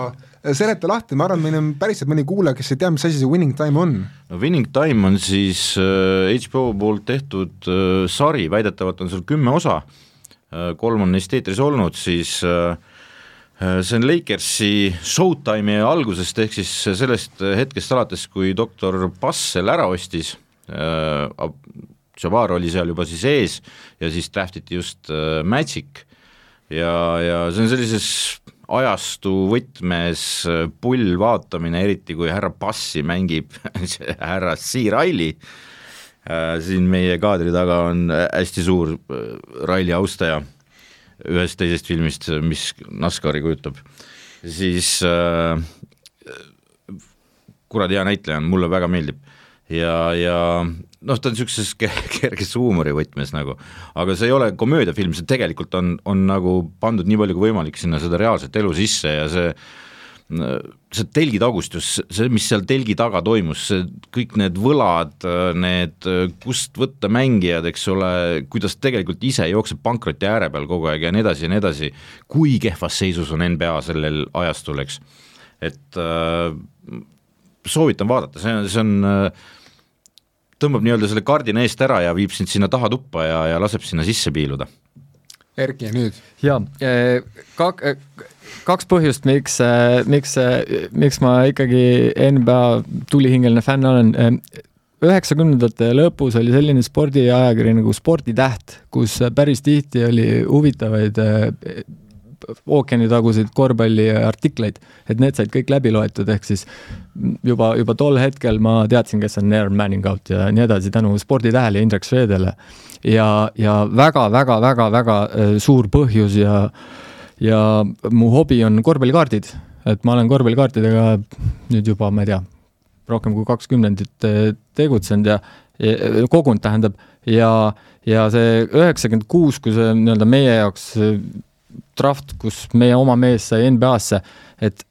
seleta lahti, ma arvan, meil on päriselt mõni kuulaja, kes ei tea, mis asi see winning time on. no Winning Time on siis äh, HBO poolt tehtud äh, sari, väidetavalt on seal kümme osa äh,, kolm on neist eetris olnud, siis äh, see on Lakersi Showtime'i algusest, ehk siis sellest hetkest alates, kui doktor Bassel ära ostis. Äh,, Jabbar oli seal juba siis ees ja siis draftiti just äh, Magic. Ja, ja see on sellises ajastu võtmes äh, pull vaatamine, eriti kui härra Bassi mängib [laughs] härra. Riley, siin meie kaadri taga on äh, hästi suur äh, Riley austaja ühest teisest filmist, mis NASCARi kujutab, siis äh, kuradi hea näitleja on, mulle väga meeldib. Ja, ja noh, ta on niisuguses ke- kerges huumorivõtmes nagu, aga see ei ole komöödiafilm, see tegelikult on, on nagu pandud nii palju kui võimalik sinna seda reaalset elu sisse ja see see telgitagustus, see, mis seal telgi taga toimus, see kõik need võlad, need kust võtta mängijad, eks ole, kuidas tegelikult ise jookseb pankroti ääre peal kogu aeg ja nii edasi ja nii edasi, kui kehvas seisus on NBA sellel ajastul, eks. et äh, soovitan vaadata, see on, see on äh, tõmbab nii-öelda selle kardina eest ära ja viib sind sinna taha tuppa ja, ja laseb sinna sisse piiluda. Erki, nüüd? jaa, kak-, kaks põhjust, miks, miks, miks ma ikkagi NBA tulihingeline fänn olen. üheksakümnendate lõpus oli selline spordiajakiri nagu Sporditäht, kus päris tihti oli huvitavaid ookeanitaguseid korvpalliartikleid, et need said kõik läbi loetud, ehk siis juba, juba tol hetkel ma teadsin, kes on Aaron Manningout ja nii edasi tänu Sporditähele ja Indrek Swedele. ja, ja väga-väga-väga-väga suur põhjus ja, ja mu hobi on korvpallikaardid, et ma olen korvpallikaartidega nüüd juba, ma ei tea, rohkem kui kaks kümnendit tegutsenud ja, ja kogunud, tähendab, ja, ja see üheksakümmend kuus, kui see nii-öelda meie jaoks draft, kus meie oma mees sai NBA-sse, et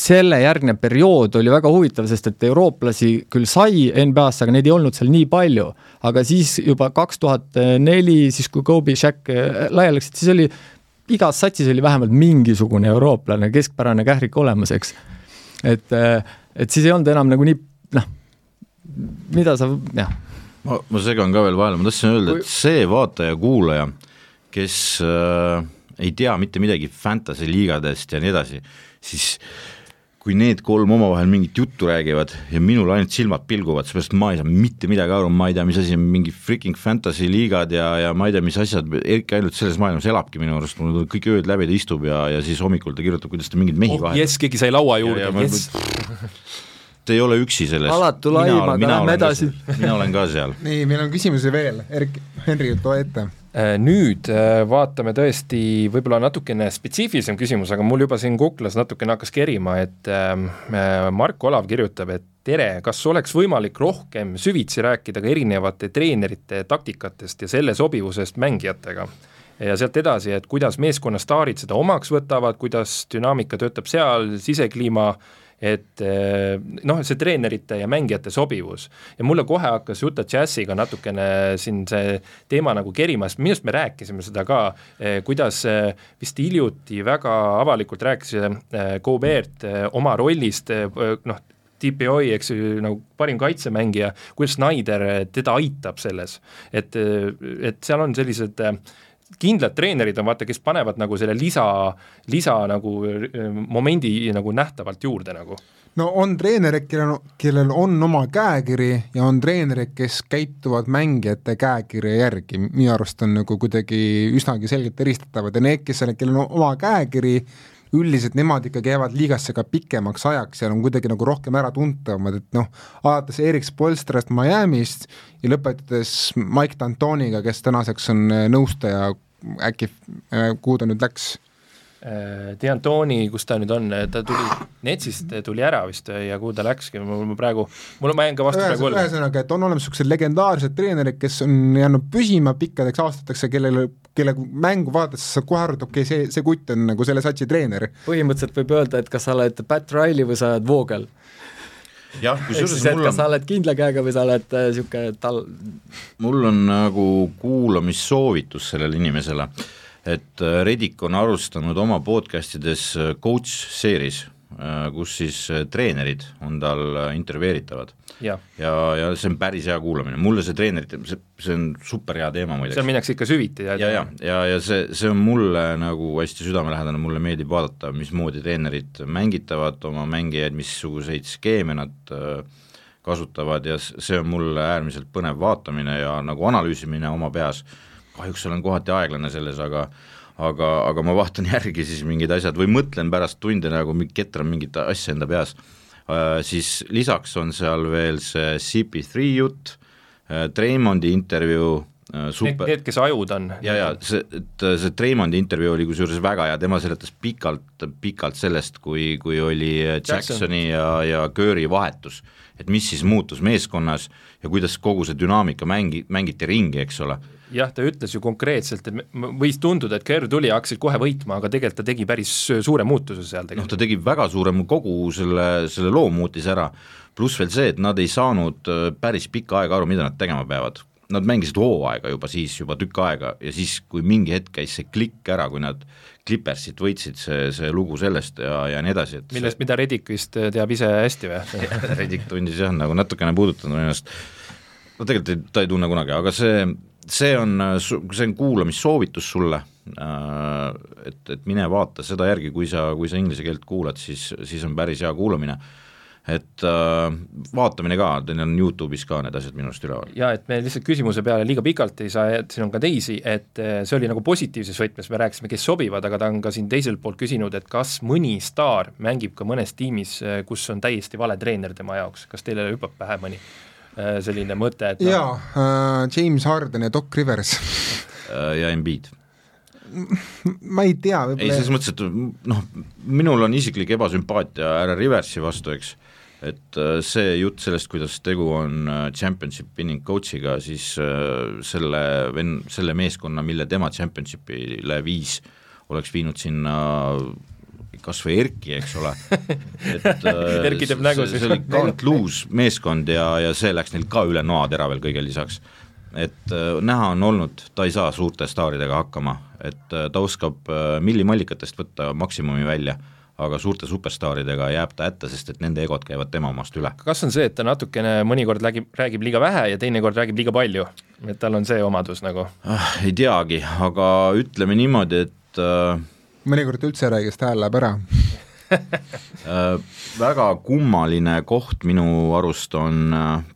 selle järgnev periood oli väga huvitav, sest et eurooplasi küll sai NBA-sse, aga neid ei olnud seal nii palju. aga siis juba kaks tuhat neli, siis kui Kobe, Shaq laiali läksid, siis oli igas satsis oli vähemalt mingisugune eurooplane, keskpärane kährik olemas, eks. et, et siis ei olnud enam nagu nii, noh, mida sa, jah. ma, ma segan ka veel vahele, ma tahtsin öelda, et see vaataja-kuulaja, kes äh, ei tea mitte midagi fantasy liigadest ja nii edasi, siis kui need kolm omavahel mingit juttu räägivad ja minul ainult silmad pilguvad, seepärast ma ei saa mitte midagi aru, ma ei tea, mis asi on mingi freaking fantasy liigad ja, ja ma ei tea, mis asjad, Erki ainult selles maailmas elabki minu arust, mul kõik ööd läbi ta istub ja, ja siis hommikul ta kirjutab, kuidas ta mingeid mehi oh, vahetab. jess, keegi sai laua juurde, jess. [laughs] Te ei ole üksi selles. alatu laim, aga lähme edasi. mina olen ka seal. [laughs] nii, meil on küsimusi veel, Erki, Henri, too ette nüüd vaatame tõesti võib-olla natukene spetsiifilisem küsimus, aga mul juba siin kuklas natukene hakkas kerima, et Mark Olav kirjutab, et tere, kas oleks võimalik rohkem süvitsi rääkida ka erinevate treenerite taktikatest ja selle sobivusest mängijatega? ja sealt edasi, et kuidas meeskonna staarid seda omaks võtavad, kuidas dünaamika töötab seal, sisekliima et eh, noh, see treenerite ja mängijate sobivus. Ja mulle kohe hakkas Utah Jazziga natukene siin see teema nagu kerima, sest minu arust me rääkisime seda ka, eh, kuidas eh, vist hiljuti väga avalikult rääkis Gobert oma rollist noh, TPOi, eks ju, nagu parim kaitsemängija, kuidas Snyder teda aitab selles, et, et seal on sellised äh, kindlad treenerid on vaata, kes panevad nagu selle lisa, lisa nagu äh, momendi nagu nähtavalt juurde nagu. no on treenerid, kellel, kellel on oma käekiri ja on treenerid, kes käituvad mängijate käekirja järgi, minu arust on nagu kuidagi üsnagi selgelt eristatavad ja need, kes, kellel on oma käekiri, üldiselt nemad ikkagi jäävad liigasse ka pikemaks ajaks ja on kuidagi nagu rohkem äratuntavamad, et noh, alates Erik Spolstrast Miami'st ja lõpetades Mike D'Antoniga, kes tänaseks on nõustaja, äkki, äh, kuhu ta nüüd läks Äh, D'Antoni, kus ta nüüd on, ta tuli, Netsist tuli ära vist ja kuhu ta läkski, mul praegu, mul, ma jään ka vastu praegu võlgu. ühesõnaga, et on olemas niisugused legendaarsed treenerid, kes on jäänud püsima pikkadeks aastateks ja kellele, kelle mängu vaadates sa kohe arvad, okei okay,, see, see kutt on nagu selle satsi treener. põhimõtteliselt võib öelda, et kas sa oled Pat Riley või sa oled Voogel jah, kusjuures mul on kas sa oled kindla käega või sa oled niisugune äh, tal-? mul on nagu kuulamissoovitus sellele inimesele et äh, Redik on alustanud oma podcast ides äh, coach series, äh, kus siis treenerid on tal intervjueeritavad. ja, ja, ja see on päris hea kuulamine, mulle see treenerite, see, see on super hea teema muideks. seal minnakse ikka süviti. ja, ja, ja, ja, ja see, see on mulle nagu hästi südamelähedane, mulle meeldib vaadata, mismoodi treenerid mängitavad oma mängijaid, missuguseid skeeme nad kasutavad ja see on mulle äärmiselt põnev vaatamine ja nagu analüüsimine oma peas kahjuks olen kohati aeglane selles, aga aga, aga ma vaatan järgi siis mingid asjad või mõtlen pärast tunde nagu, ketran mingit asja enda peas uh,, siis lisaks on seal veel see CP3 jutt uh,, Treimondi intervjuu uh,, super Need, kes ajud on. ja, ja see, et see Treimondi intervjuu oli kusjuures väga hea, tema seletas pikalt, pikalt sellest, kui, kui oli Jacksoni Jackson. ja, ja Curry vahetus, et mis siis muutus meeskonnas ja kuidas kogu see dünaamika mängi, mängiti ringi, eks ole jah, ta ütles ju konkreetselt, et võis tunduda, et Kerr tuli ja hakkasid kohe võitma, aga tegelikult ta tegi päris suure muutuse seal tegelikult. noh, ta tegi väga suure, kogu selle, selle loo muutis ära, pluss veel see, et nad ei saanud äh, päris pikka aega aru, mida nad tegema peavad. Nad mängisid hooaega juba siis, juba tükk aega ja siis, kui mingi hetk käis see klikk ära, kui nad Clippersit võitsid, see, see lugu sellest ja, ja nii edasi, et millest, mida Reddick vist teab ise hästi või? [laughs] Reddick tundis jah, nagu natukene puudutanud ennast, no tegelikult ei, ta ei tunne kunagi, aga see see on, see on kuulamissoovitus sulle, äh, et, et mine vaata seda järgi, kui sa, kui sa inglise keelt kuulad, siis, siis on päris hea kuulamine et äh, vaatamine ka, teil on Youtube'is ka need asjad minu arust üleval. jaa, et me lihtsalt küsimuse peale liiga pikalt ei saa, et siin on ka teisi, et äh, see oli nagu positiivses võtmes, me rääkisime, kes sobivad, aga ta on ka siin teiselt poolt küsinud, et kas mõni staar mängib ka mõnes tiimis, äh, kus on täiesti vale treener tema jaoks, kas teile hüppab pähe mõni? Äh, selline mõte, et no. jaa uh,, James Harden ja Doc Rivers ja Embiid ma ei tea, võib-olla ei, selles mõttes, et noh, minul on isiklik ebasümpaatia härra Riversi vastu, eks, et see jutt sellest, kuidas tegu on championship winning coach'iga, siis selle ven-, selle meeskonna, mille tema championship'ile viis, oleks viinud sinna kas või Erki, eks ole, et [laughs] Erki teeb nägusid. see oli can't lose meeskond ja, ja see läks neil ka üle noatera veel kõige lisaks. Et äh, näha on olnud, ta ei saa suurte staaridega hakkama, et äh, ta oskab äh, millimallikatest võtta maksimumi välja, aga suurte superstaaridega jääb ta hätta, sest et nende egod käivad tema omast üle. kas on see, et ta natukene mõnikord räägib, räägib liiga vähe ja teinekord räägib liiga palju, et tal on see omadus nagu ah,? ei teagi, aga ütleme niimoodi, et äh, mõnikord üldse ei räägi, sest hääl läheb ära [laughs] äh, väga kummaline koht minu arust on, äh,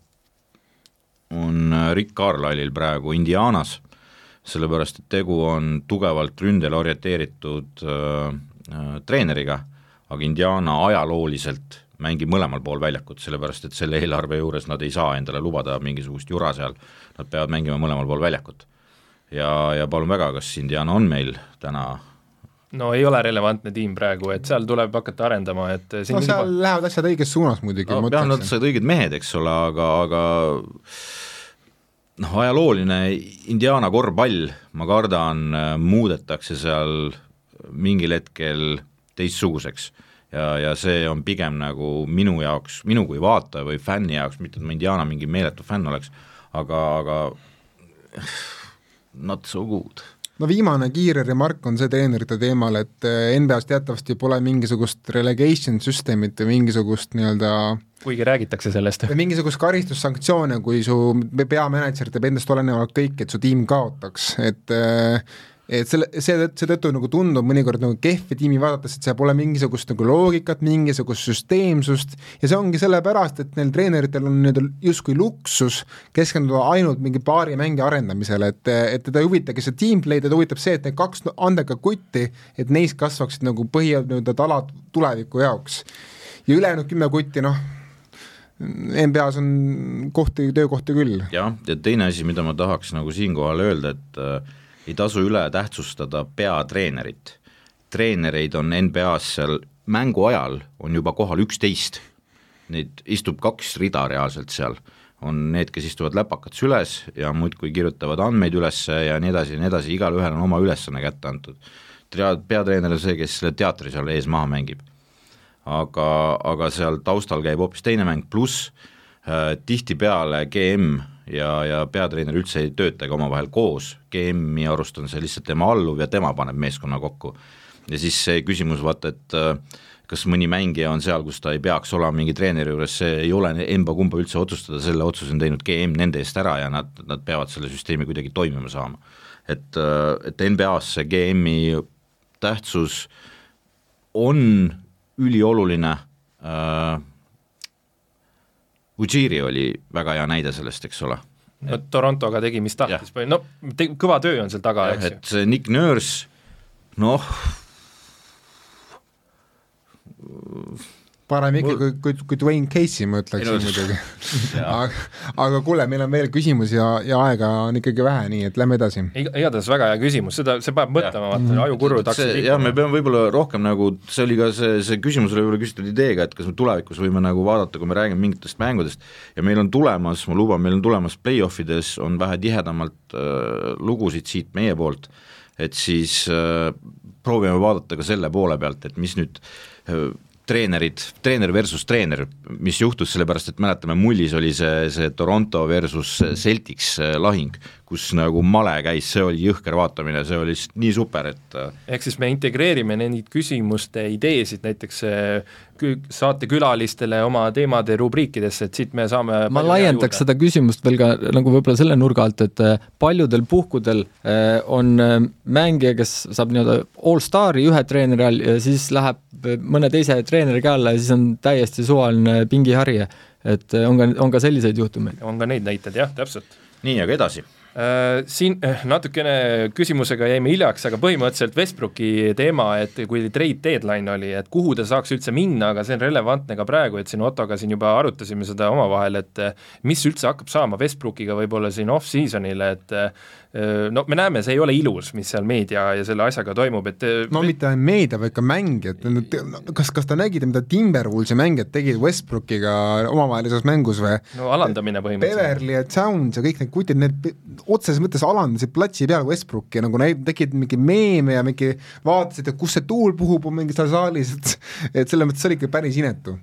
on Rick Carlisle'il praegu Indianas, sellepärast et tegu on tugevalt ründele orienteeritud äh, äh, treeneriga, aga Indiana ajalooliselt mängib mõlemal pool väljakut, sellepärast et selle eelarve juures nad ei saa endale lubada mingisugust jura seal, nad peavad mängima mõlemal pool väljakut. ja, ja palun väga, kas Indiana on meil täna no ei ole relevantne tiim praegu, et seal tuleb hakata arendama, et no seal juba... lähevad asjad õiges suunas muidugi no,. jah, nad said õiged mehed, eks ole, aga, aga noh, ajalooline Indiana korvpall, ma kardan, muudetakse seal mingil hetkel teistsuguseks. ja, ja see on pigem nagu minu jaoks, minu kui vaataja või fänni jaoks, mitte et ma Indiana mingi meeletu fänn oleks, aga, aga [sighs] not so good no viimane kiire remark on see treenerite teemal, et eh, NBA-s teatavasti pole mingisugust relegation süsteemit või mingisugust nii-öelda kuigi räägitakse sellest. mingisugust karistussanktsioone, kui su peamänedžer teeb endast olenevalt kõik, et su tiim kaotaks, et äh, et selle, see, seetõttu nagu tundub mõnikord nagu kehvi tiimi vaadates, et seal pole mingisugust nagu loogikat, mingisugust süsteemsust ja see ongi sellepärast, et neil treeneritel on nii-öelda justkui luksus keskenduda ainult mingi paari mängi arendamisele, et, et teda ei huvitagi see teamplay, teda huvitab see, et need kaks andekat kutti, et neist kasvaksid nagu põhi, nii-öelda talad tuleviku jaoks. ja ülejäänud kümme kutti, noh, NBA-s on kohti, töökohti küll. jah, ja teine asi, mida ma tahaks nagu siinkohal öelda, et äh, ei tasu üle tähtsustada peatreenerit. treenereid on NBA-s seal mängu ajal on juba kohal üksteist, neid istub kaks rida reaalselt seal, on need, kes istuvad läpakad süles ja muudkui kirjutavad andmeid üles ja nii edasi ja nii edasi, igalühel on oma ülesanne kätte antud. peatreener on see, kes selle teatri seal ees maha mängib. aga, aga seal taustal käib hoopis teine mäng, pluss äh, tihtipeale GM ja, ja peatreener üldse ei töötagi omavahel koos, GM-i arust on see lihtsalt tema alluv ja tema paneb meeskonna kokku. ja siis see küsimus, vaata, et äh, kas mõni mängija on seal, kus ta ei peaks olema mingi treeneri juures, see ei ole emba-kumba üldse otsustada, selle otsuse on teinud GM nende eest ära ja nad, nad peavad selle süsteemi kuidagi toimima saama. et, äh, et NBA-s see GM-i tähtsus on ülioluline äh,, Ujiri oli väga hea näide sellest, eks ole. no Torontoga tegi, mis tahtis, no te, kõva töö on seal taga, eks ju. et Nick Nurse, noh, parem ikka kui, kui, kui Dwayne Casey, ma ütleksin muidugi. [laughs] Aga, aga kuule, meil on veel küsimusi ja, ja aega on ikkagi vähe, nii et lähme edasi. igatahes väga hea küsimus, seda, see paneb mõtlema, vaata, ajukurud hakkasid jah, me peame võib-olla rohkem nagu, see oli ka see, see küsimus oli võib-olla küsitud ideega, et kas me tulevikus võime nagu vaadata, kui me räägime mingitest mängudest, ja meil on tulemas, ma luban, meil on tulemas play-off ides on vähe tihedamalt äh, lugusid siit meie poolt, et siis äh, proovime vaadata ka selle poole pealt, et mis nüüd äh, treenerid, treener versus treener, mis juhtus, sellepärast et mäletame, mullis oli see, see Toronto versus Celtics äh, lahing, kus nagu male käis, see oli jõhker vaatamine, see oli lihtsalt nii super, et äh, ehk siis me integreerime neid küsimuste ideesid näiteks äh, saatekülalistele oma teemade rubriikidesse, et siit me saame ma laiendaks seda küsimust veel ka nagu võib-olla selle nurga alt, et paljudel puhkudel on mängija, kes saab nii-öelda all-star'i ühe treeneri all ja siis läheb mõne teise treeneri käe alla ja siis on täiesti suvaline pingiharje. et on ka, on ka selliseid juhtumeid. on ka neid näiteid jah, täpselt. nii, aga edasi Äh, siin äh, natukene küsimusega jäime hiljaks, aga põhimõtteliselt Westbrooki teema, et kui trade deadline oli, et kuhu ta saaks üldse minna, aga see on relevantne ka praegu, et siin Ottoga siin juba arutasime seda omavahel, et äh, mis üldse hakkab saama Westbrookiga võib-olla siin off-season'il, et no me näeme, see ei ole ilus, mis seal meedia ja selle asjaga toimub, et no mitte ainult meedia, vaid ka mängijad, kas, kas te nägite, mida Timberwolvesi mängijad tegid Westbrookiga omavahelises mängus või? no alandamine põhimõtteliselt. Beverly ja Towns ja kõik need kutid, need otseses mõttes alandasid platsi peal Westbrooki ja nagu näib, tegid mingi meeme ja mingi vaatasid, et kus see tuul puhub, on mingi seal saalis, et [laughs] et selles mõttes see oli ikka päris inetu.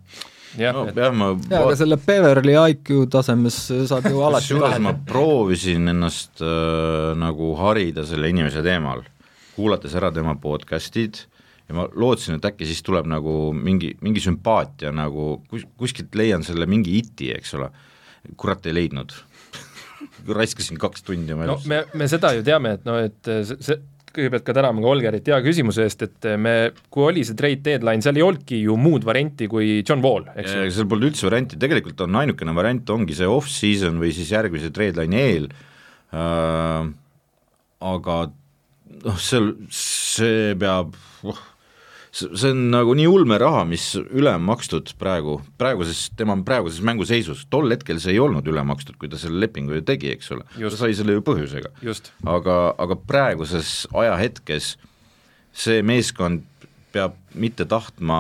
Jah no,, jah, ma jaa, aga selle Beverly IQ tasemes saab ju alati kusjuures ma proovisin ennast äh, nagu harida selle inimese teemal, kuulates ära tema podcast'id ja ma lootsin, et äkki siis tuleb nagu mingi, mingi sümpaatia nagu kus, kuskilt leian selle mingi iti, eks ole, kurat ei leidnud raiskasin kaks tundi oma no, elust. me, me seda ju teame, et noh, et see, see kõigepealt ka täname ka Olgerit hea küsimuse eest, et me, kui oli see trade deadline, seal ei olnudki ju muud varianti kui John Wall, eks ju. seal polnud üldse varianti, tegelikult on ainukene variant, ongi see off-season või siis järgmise trade line'i eel äh,, aga noh, seal, see peab oh, see on nagu nii ulme raha, mis üle on makstud praegu, praeguses, tema praeguses mänguseisus, tol hetkel see ei olnud üle makstud, kui ta selle lepingu ju tegi, eks ole, ta sai selle ju põhjusega. aga, aga praeguses ajahetkes see meeskond peab mitte tahtma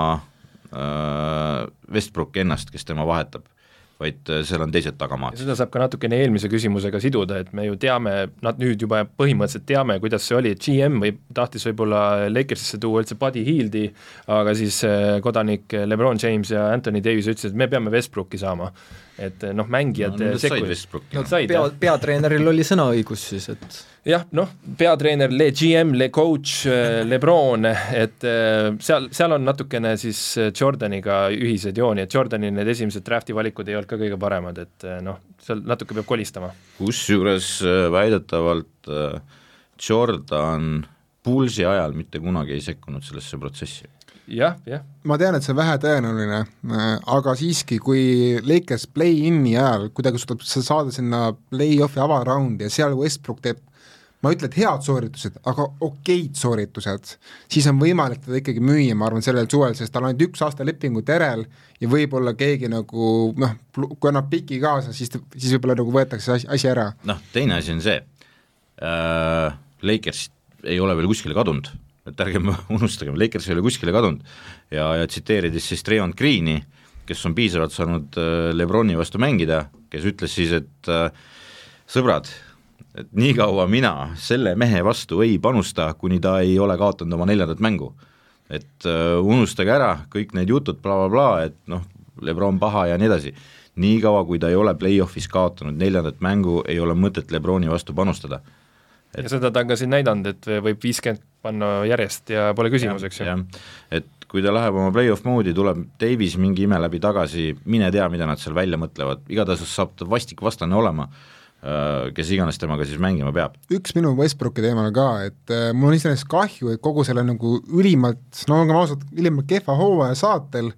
äh, Westbrooki ennast, kes tema vahetab, vaid äh, seal on teised tagamaad. seda saab ka natukene eelmise küsimusega siduda, et me ju teame, nad nüüd juba põhimõtteliselt teame, kuidas see oli, et GM või tahtis võib-olla Lakersisse tuua üldse Buddy Hieldi, aga siis äh, kodanik Lebron James ja Anthony Davis ütlesid, et me peame Westbrooki saama. Et noh, mängijad no, sekkusid. Nad said pea, peatreeneril oli sõnaõigus siis, et jah, noh, peatreener, le GM, le coach, äh, Lebron, et seal, seal on natukene siis Jordaniga ühiseid jooni, et Jordani need esimesed drafti valikud ei olnud ka kõige paremad, et noh, seal natuke peab kolistama. kusjuures väidetavalt Jordan Pulsi ajal mitte kunagi ei sekkunud sellesse protsessi jah, jah. ma tean, et see on vähetõenäoline, aga siiski, kui Lakers play-in'i ajal kuidagi suudab saada sinna play-off'i avaraundi ja seal Westbrook teeb ma ei ütle, et head sooritused, aga okeid sooritused, siis on võimalik teda ikkagi müüa, ma arvan, sellel suvel, sest tal on ainult üks aasta lepingut järel ja võib-olla keegi nagu noh, kui annab piki kaasa, siis, siis võib-olla nagu võetakse asi, asi ära. noh, teine asi on see äh,, Lakers ei ole veel kuskile kadunud, et ärgem [laughs] unustagem, Lakers ei ole kuskile kadunud ja, ja tsiteerides siis Treon Greeni, kes on piisavalt saanud äh, Lebroni vastu mängida, kes ütles siis, et äh, sõbrad, et niikaua mina selle mehe vastu ei panusta, kuni ta ei ole kaotanud oma neljandat mängu. et uh, unustage ära kõik need jutud blablabla bla, bla, et noh, Lebron paha ja nii edasi, niikaua, kui ta ei ole play-off'is kaotanud neljandat mängu, ei ole mõtet Lebroni vastu panustada. Et... ja seda ta on ka siin näidanud, et võib viiskümmend panna järjest ja pole küsimus, eks ju. et kui ta läheb oma play-off moodi, tuleb Davis mingi ime läbi tagasi, mine tea, mida nad seal välja mõtlevad, igatahes saab ta vastik vastane olema Äh, kes iganes temaga siis mängima peab. üks minu Westbrooki teemal ka, et äh, mul on iseenesest kahju, et kogu selle nagu ülimalt, no olgem ausad, ülimalt kehva hooaja saatel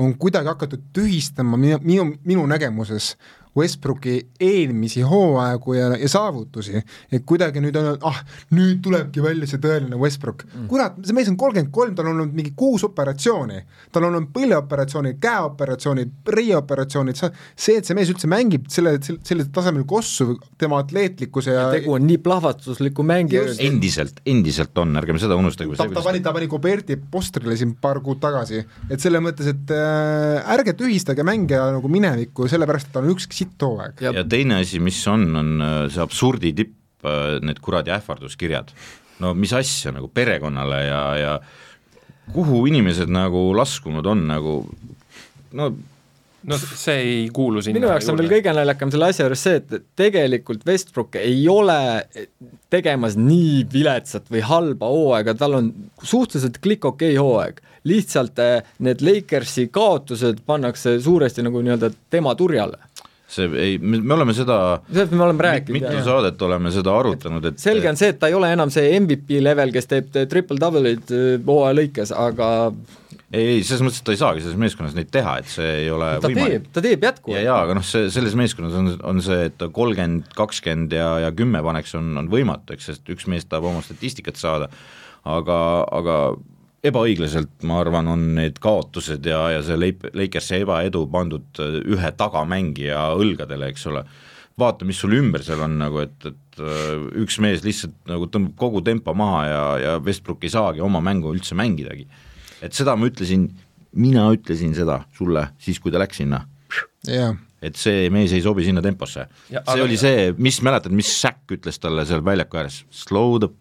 on kuidagi hakatud tühistama minu, minu, minu nägemuses Westbrooki eelmisi hooaegu ja, ja saavutusi, et kuidagi nüüd on, ah, nüüd tulebki välja see tõeline Westbrook. Mm.. kurat, see mees on kolmkümmend kolm, tal on olnud mingi kuus operatsiooni, tal on olnud põlveoperatsioonid, käeoperatsioonid, reioperatsioonid, see, et see mees üldse mängib selle, sellisel tasemel kossu, tema atleetlikkuse ja, ja tegu on nii plahvatusliku mängija. endiselt, endiselt on, ärgem seda unustage. ta, ta pani, ta pani Goberti postrile siin paar kuud tagasi, et selles mõttes, et äh, ärge tühistage mängija nagu minevikku, sellepärast et ta on ükski sitt hooaeg. ja teine asi, mis on, on äh, see absurdi tipp, äh, need kuradi ähvarduskirjad. no mis asja nagu perekonnale ja, ja kuhu inimesed nagu laskunud on nagu no no see ei kuulu sinna minu jaoks on veel kõige naljakam selle asja juures see, et tegelikult Westbrook ei ole tegemas nii viletsat või halba hooaega, tal on suhteliselt klikk-okei okay hooaeg. lihtsalt äh, need Lakersi kaotused pannakse suuresti nagu nii-öelda tema turjale see ei, me oleme seda sellest me oleme rääkinud. mitu saadet oleme seda arutanud, et selge on see, et ta ei ole enam see MVP level, kes teeb triple-double'id äh, hooaja lõikes, aga ei, ei, selles mõttes, et ta ei saagi selles meeskonnas neid teha, et see ei ole ta võimalik. teeb, ta teeb jätkuvalt. ja, ja aga noh, see, selles meeskonnas on, on see, et kolmkümmend, kakskümmend ja, ja kümme paneks, on, on võimatu, eks, sest üks mees tahab oma statistikat saada, aga, aga ebaõiglaselt, ma arvan, on need kaotused ja, ja see Leip-, Lakersi ebaedu pandud äh, ühe tagamängija õlgadele, eks ole, vaata, mis sul ümber seal on nagu, et, et äh, üks mees lihtsalt nagu tõmbab kogu tempo maha ja, ja Westbrook ei saagi oma mängu üldse mängidagi. et seda ma ütlesin, mina ütlesin seda sulle siis, kui ta läks sinna. Yeah.. et see mees ei sobi sinna temposse. see aga... oli see, mis mäletad, mis Säkk ütles talle seal väljaku ääres, slow the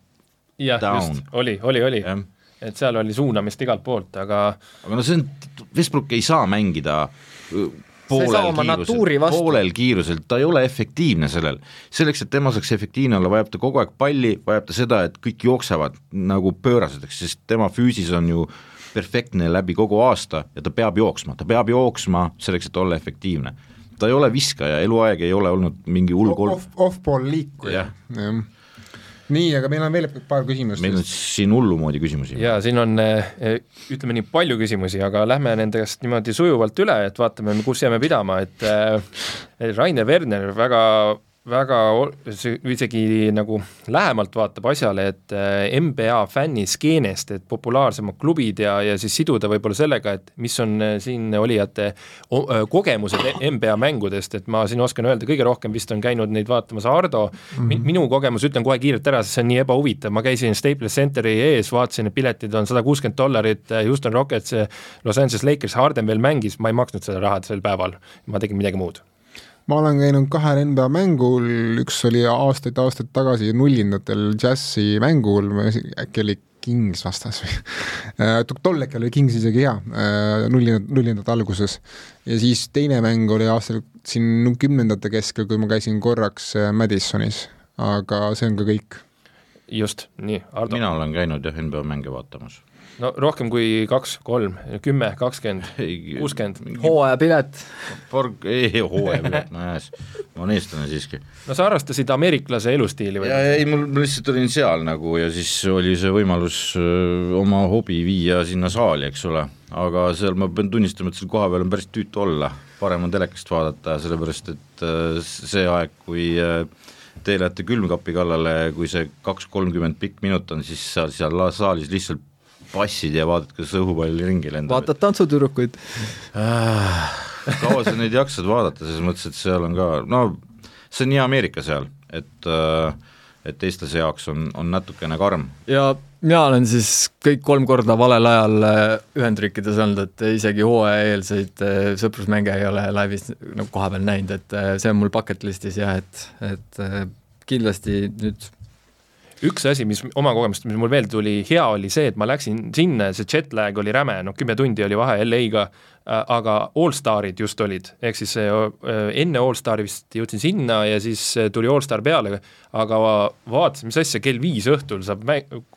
jah, just, oli, oli, oli. Yeah et seal oli suunamist igalt poolt, aga aga no see on, Westbrook ei saa mängida poolel kiirusel, poolel kiirusel, ta ei ole efektiivne sellel. selleks, et tema saaks efektiivne olla, vajab ta kogu aeg palli, vajab ta seda, et kõik jooksevad nagu pöörasedeks, sest tema füüsis on ju perfektne läbi kogu aasta ja ta peab jooksma, ta peab jooksma selleks, et olla efektiivne. ta ei ole viskaja, eluaeg ei ole olnud mingi hull kolm off, off-ball liikuja, jah nii, aga meil on veel paar küsimust. meil on siin hullumoodi küsimusi. jaa, siin on eh, ütleme nii palju küsimusi, aga lähme nendest niimoodi sujuvalt üle, et vaatame, kus jääme pidama, et eh, Rainer Werner väga väga isegi nagu lähemalt vaatab asjale, et äh, NBA fänniskeenest, et populaarsemad klubid ja, ja siis siduda võib-olla sellega, et mis on äh, siin olijate äh, kogemused NBA mängudest, et ma siin oskan öelda, kõige rohkem vist on käinud neid vaatamas Ardo mm, -hmm. minu kogemus, ütlen kohe kiirelt ära, sest see on nii ebahuvitav, ma käisin Staples Centeri ees, vaatasin, et piletid on sada kuuskümmend dollarit, Houston Rockets, Los Angeles Lakers, Harden veel mängis, ma ei maksnud seda raha sel päeval, ma tegin midagi muud ma olen käinud kahel NBA mängul, üks oli aastaid-aastaid tagasi nullindatel džässi mängul, äkki oli Kings vastas või [laughs] tol hetkel oli Kings isegi hea, nullindad, nullindate alguses. ja siis teine mäng oli aastal siin kümnendate keskel, kui ma käisin korraks Madisonis, aga see on ka kõik. just, nii, Ardo. mina olen käinud jah, NBA mänge vaatamas no rohkem kui kaks, kolm, kümme, kakskümmend, kuuskümmend. hooajapilet. ei, hooajapilet, no jääs, ma olen eestlane siiski. no sa harrastasid ameeriklase elustiili või? ei, mul, ma lihtsalt olin seal nagu ja siis oli see võimalus oma hobi viia sinna saali, eks ole, aga seal ma pean tunnistama, et seal kohapeal on päris tüütu olla, parem on telekast vaadata, sellepärast et see aeg, kui te lähete külmkapi kallale, kui see kaks kolmkümmend pikk minut on, siis seal, seal saalis lihtsalt passid ja vaatad, kuidas õhupall ringi lendab. vaatad tantsutüdrukuid äh,? kaua sa neid jaksad vaadata, selles mõttes, et seal on ka, no see on nii Ameerika seal, et äh, et eestlase jaoks on, on natukene karm. ja mina olen siis kõik kolm korda valel ajal Ühendriikides olnud, et isegi hooajaeelseid sõprusmänge ei ole laivis nagu kohapeal näinud, et see on mul bucket list'is jah, et, et kindlasti nüüd üks asi, mis oma kogemust, mis mul veel tuli hea, oli see, et ma läksin sinna, see jet lag oli räme, noh kümme tundi oli vahe LA-ga, aga allstarid just olid, ehk siis enne allstari vist jõudsin sinna ja siis tuli allstar peale, aga vaatasin, mis asja, kell viis õhtul saab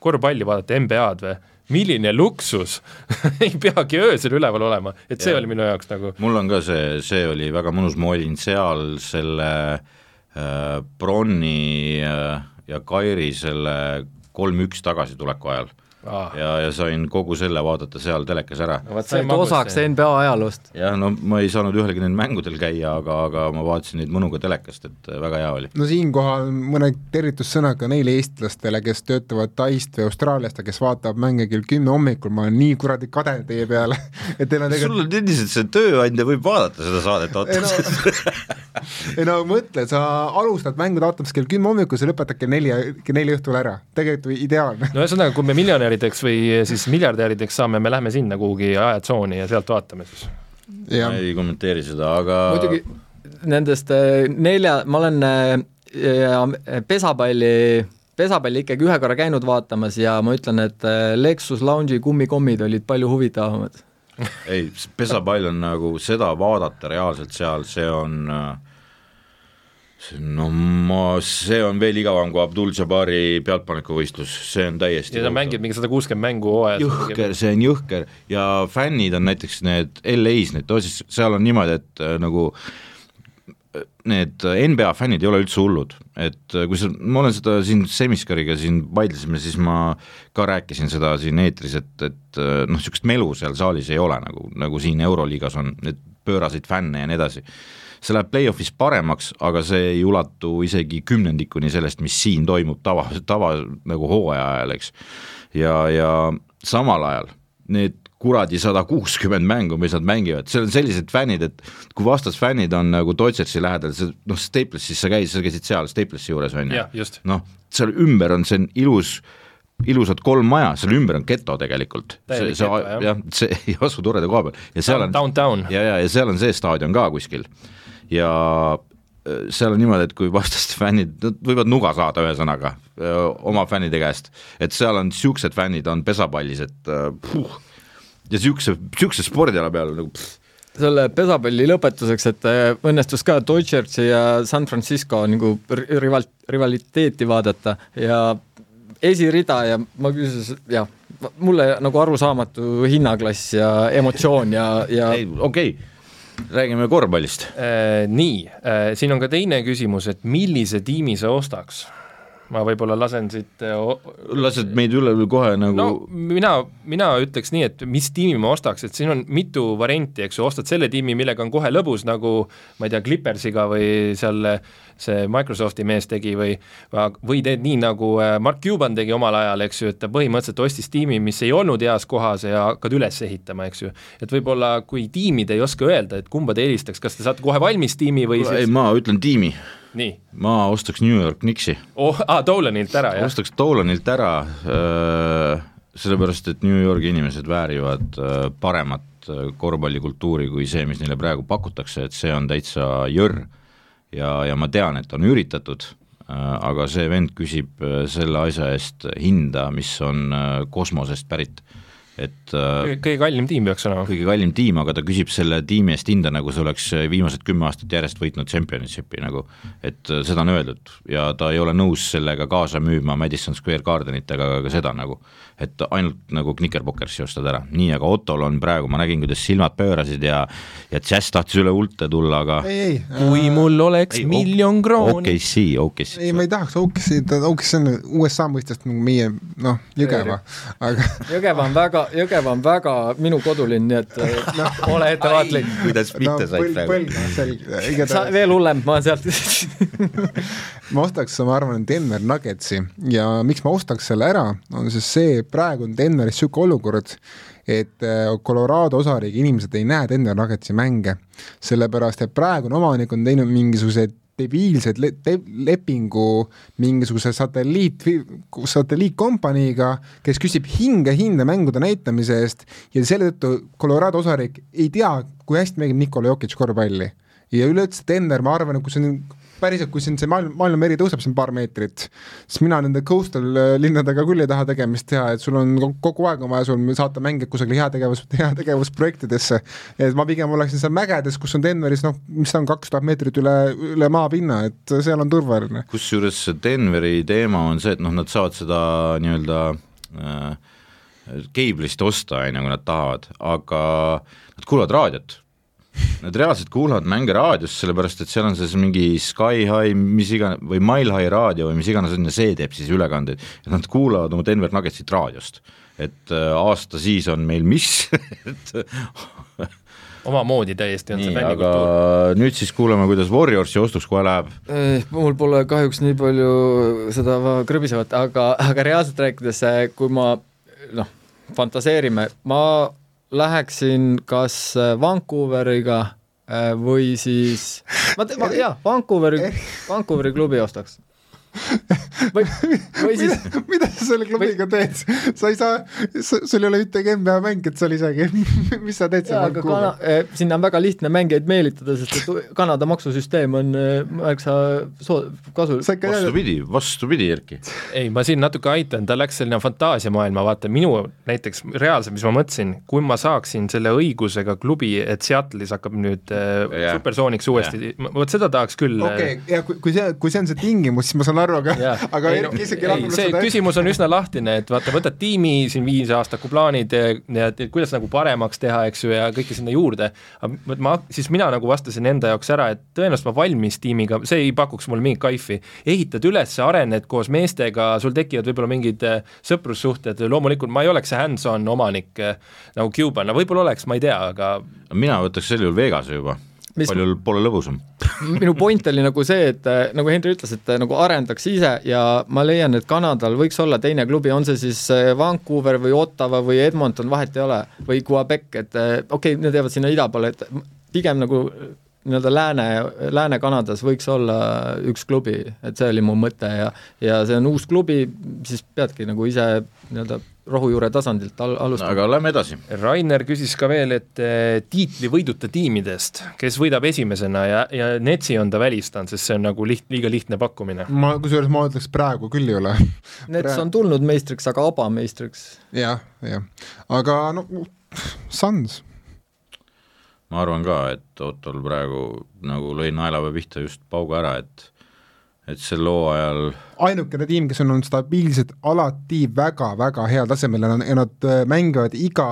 korvpalli vaadata, NBA-d või? Milline luksus! [laughs] Ei peagi öösel üleval olema, et see ja. oli minu jaoks nagu mul on ka see, see oli väga mõnus, ma olin seal selle äh, Bronni äh, ja Kairi selle kolm-üks tagasituleku ajal ah.. ja, ja sain kogu selle vaadata seal telekas ära no,. said osaks NBA ajaloost. jah, no ma ei saanud ühelgi neil mängudel käia, aga, aga ma vaatasin neid mõnuga telekast, et äh, väga hea oli. no siinkohal mõned tervitussõnad ka neile eestlastele, kes töötavad Taist või Austraaliast ja kes vaatavad mänge kell kümme hommikul, ma olen nii kuradi kade teie peale, [laughs] et teil on tegelikult sul on endiselt see tööandja võib vaadata seda saadet otseselt [laughs] ei no mõtle, sa alustad mängu vaatamist kell kümme hommikul, sa lõpetad kell neli, kell neli õhtul ära, tegelikult ideaalne. no ühesõnaga, kui me miljonärideks või siis miljardärideks saame, me lähme sinna kuhugi ajatsooni ja sealt vaatame siis. ei kommenteeri seda, aga muidugi nendest äh, nelja, ma olen äh, pesapalli pesapalli ikkagi ühe korra käinud vaatamas ja ma ütlen, et äh, Lexus Lounge'i kummikommid olid palju huvitavamad ei, pesapall on nagu seda vaadata reaalselt seal, see on no ma, see on veel igavam kui Abdul Jabari pealtpanekuvõistlus, see on täiesti ja ta mängib mingi sada kuuskümmend mängu hooajas. jõhker, see on jõhker ja fännid on näiteks need LA-s, need, seal on niimoodi, et äh, nagu need NBA fännid ei ole üldse hullud, et kui sa, ma olen seda siin Semiskariga siin vaidlesime, siis ma ka rääkisin seda siin eetris, et, et noh, niisugust melu seal saalis ei ole nagu, nagu siin Euroliigas on, et pööraseid fänne ja nii edasi. See läheb play-off'is paremaks, aga see ei ulatu isegi kümnendikuni sellest, mis siin toimub tava, tava nagu hooaja ajal, eks. ja, ja samal ajal need kuradi sada kuuskümmend mängu, mis nad mängivad, seal on sellised fännid, et kui vastasfännid on nagu Dodgersi lähedal, see noh, Staplesis sa käisid, sa käisid seal Staplesi juures, on ju, noh, seal ümber on see ilus ilusad kolm maja, seal ümber on geto tegelikult. see, see jah ja,, see [laughs] ei asu toreda koha peal ja seal on downtown. ja, ja, ja seal on see staadion ka kuskil ja äh, seal on niimoodi, et kui vastaste fännid, nad võivad nuga saada, ühesõnaga, äh, oma fännide käest, et seal on niisugused fännid, on pesapallis, et äh, puh, ja niisuguse, niisuguse spordiala peal nagu pff. selle pesapalli lõpetuseks, et õnnestus ka Dodgersi ja San Francisco nagu rival-, rivaliteeti vaadata ja esirida ja ma küsisin, jah, mulle nagu arusaamatu hinnaklass ja emotsioon ja, ja okei okay. Räägime korvpallist äh,. Nii äh,, siin on ka teine küsimus, et millise tiimi sa ostaks? Ma võib-olla lasen siit o- lased meid üle kohe nagu no mina, mina ütleks nii, et mis tiimi ma ostaks, et siin on mitu varianti, eks ju, ostad selle tiimi, millega on kohe lõbus, nagu ma ei tea, Clippersiga või seal see Microsofti mees tegi või või teed nii, nagu äh, Mark Cuban tegi omal ajal, eks ju, et ta põhimõtteliselt ostis tiimi, mis ei olnud heas kohas ja hakkad üles ehitama, eks ju. et võib-olla kui tiimid ei oska öelda, et kumba te eelistaks, kas te saate kohe valmis tiimi või ei, siis ma ütlen tiimi, nii. Ma ostaks New York Knicksi. Oh,, aa, Dolanilt ära, jah? ostaks Dolanilt ära äh,, sellepärast et New Yorgi inimesed väärivad äh, paremat äh, korvpallikultuuri kui see, mis neile praegu pakutakse, et see on täitsa jõrr. Ja, ja ma tean, et on üritatud äh,, aga see vend küsib äh, selle asja eest hinda, mis on äh, kosmosest pärit et äh, kõige kallim tiim peaks olema. kõige kallim tiim, aga ta küsib selle tiimi eest hinda, nagu see oleks viimased kümme aastat järjest võitnud championship'i nagu, et äh, seda on öeldud ja ta ei ole nõus sellega kaasa müüma Madison Square Gardenit ega ka seda nagu, et ainult nagu Knickerbockersi ostad ära, nii, aga Ottol on praegu, ma nägin, kuidas silmad pöörasid ja ja Jazz tahtis üle ulte tulla, aga ei, ei kui mul oleks ei, miljon krooni OKC, OKC. ei, ma ei tahaks OKC, OKC on USA mõistest nagu meie noh, Jõgeva, aga [laughs] Jõgeva on väga, Jõgeva on väga minu kodulinn, nii et noh, ole ettevaatlik. kuidas mitte said praegu? sa, igatahes veel hullem, ma sealt [laughs] ma ostaks, ma arvan, Denver Nuggetsi ja miks ma ostaks selle ära, on siis see, praegu on Denveris niisugune olukord, et äh, Colorado osariigi inimesed ei näe Denver Nuggetsi mänge, sellepärast et praegune omanik on teinud mingisugused debiilsed le-, te-, lepingu mingisuguse satelliit, satelliitkompaniiga, kes küsib hinge hinda mängude näitamise eest ja selle tõttu Colorado osariik ei tea, kui hästi mängib Nikola Jokic korvpalli. ja üleüldse Denver, ma arvan, et kui see on päriselt, kui siin see maailm, maailmameri tõuseb siin paar meetrit, siis mina nende coastal äh, linnadega küll ei taha tegemist teha, et sul on kogu aeg on vaja sul saata mänge kusagile heategevus, heategevusprojektidesse. et ma pigem oleksin seal mägedes, kus on Denveris noh, mis ta on, kaks tuhat meetrit üle, üle maapinna, et seal on turvaline. kusjuures Denveri teema on see, et noh, nad saavad seda nii-öelda äh, keeblist osta, on ju, kui nad tahavad, aga nad kuulavad raadiot Nad reaalselt kuulavad mänge raadios, sellepärast et seal on siis mingi Sky High, mis iganes, või Mile High raadio või mis iganes on ja see teeb siis ülekandeid, et nad kuulavad oma Denver Nuggetsit raadiost. et äh, aasta siis on meil mis [laughs] et [laughs] omamoodi täiesti on nii, see aga fännikultuur. nüüd siis kuulame, kuidas Warriorsi ostuks kohe läheb. Eh, mul pole kahjuks nii palju seda krõbisevat, aga, aga reaalselt rääkides, kui ma noh, fantaseerime, ma läheksin kas Vancouveriga eh, või siis, [laughs] ma, ma jaa, Vancouveri, Vancouveri klubi ostaks [laughs] või, või siis mida, mida sa selle klubiga või... teed? sa ei saa, sul ei ole ühtegi NBA mängijat seal isegi [laughs] mis sa teed seal Vancouveris? Eh, sinna on väga lihtne mängijaid meelitada, sest et Kanada maksusüsteem on eh, märksa soo-, kasu-. vastupidi, vastupidi, Erki. ei, ma siin natuke aitan, ta läks selline fantaasiamaailma, vaata minu näiteks reaalselt, mis ma mõtlesin, kui ma saaksin selle õigusega klubi, et Seattle'is hakkab nüüd yeah. Äh, supersooniks uuesti, vot seda tahaks küll. okei okay,, ja kui, kui see, kui see on see tingimus, siis ma saan aru, aga, [laughs] aga ei, no, isegi ei, see seda... küsimus on üsna lahtine, et vaata, võtad tiimi siin viisaastaku plaanid ja, ja et kuidas nagu paremaks teha, eks ju, ja kõike sinna juurde, ma, siis mina nagu vastasin enda jaoks ära, et tõenäoliselt ma valmis tiimiga, see ei pakuks mulle mingit kaifi. ehitad üles, arened koos meestega, sul tekivad võib-olla mingid äh, sõprussuhted, loomulikult ma ei oleks see hands-on omanik äh, nagu Cuban, no võib-olla oleks, ma ei tea, aga mina võtaks sel juhul Vegase juba mis palju pole lõbusam. [laughs] minu point oli nagu see, et äh, nagu Henri ütles, et nagu arendaks ise ja ma leian, et Kanadal võiks olla teine klubi, on see siis Vancouver või Ottawa või Edmonton, vahet ei ole, või Quebec, et okei okay,, need jäävad sinna ida poole, et pigem nagu nii-öelda Lääne, Lääne-Kanadas võiks olla üks klubi, et see oli mu mõte ja, ja see on uus klubi, siis peadki nagu ise nii-öelda rohujuure tasandilt al alustama. aga lähme edasi. Rainer küsis ka veel, et eh, tiitli võiduta tiimidest, kes võidab esimesena ja, ja Netsi on ta välistanud, sest see on nagu liht-, liiga lihtne pakkumine. ma, kusjuures ma ütleks praegu küll ei ole. [laughs] Nets on tulnud meistriks, aga aba meistriks ja,. jah, jah, aga no Suns ma arvan ka, et Ottol praegu nagu lõi naelapea pihta just paugu ära, et et sel hooajal ainukene tiim, kes on olnud stabiilselt alati väga-väga heal tasemel ja nad, ja nad äh, mängivad iga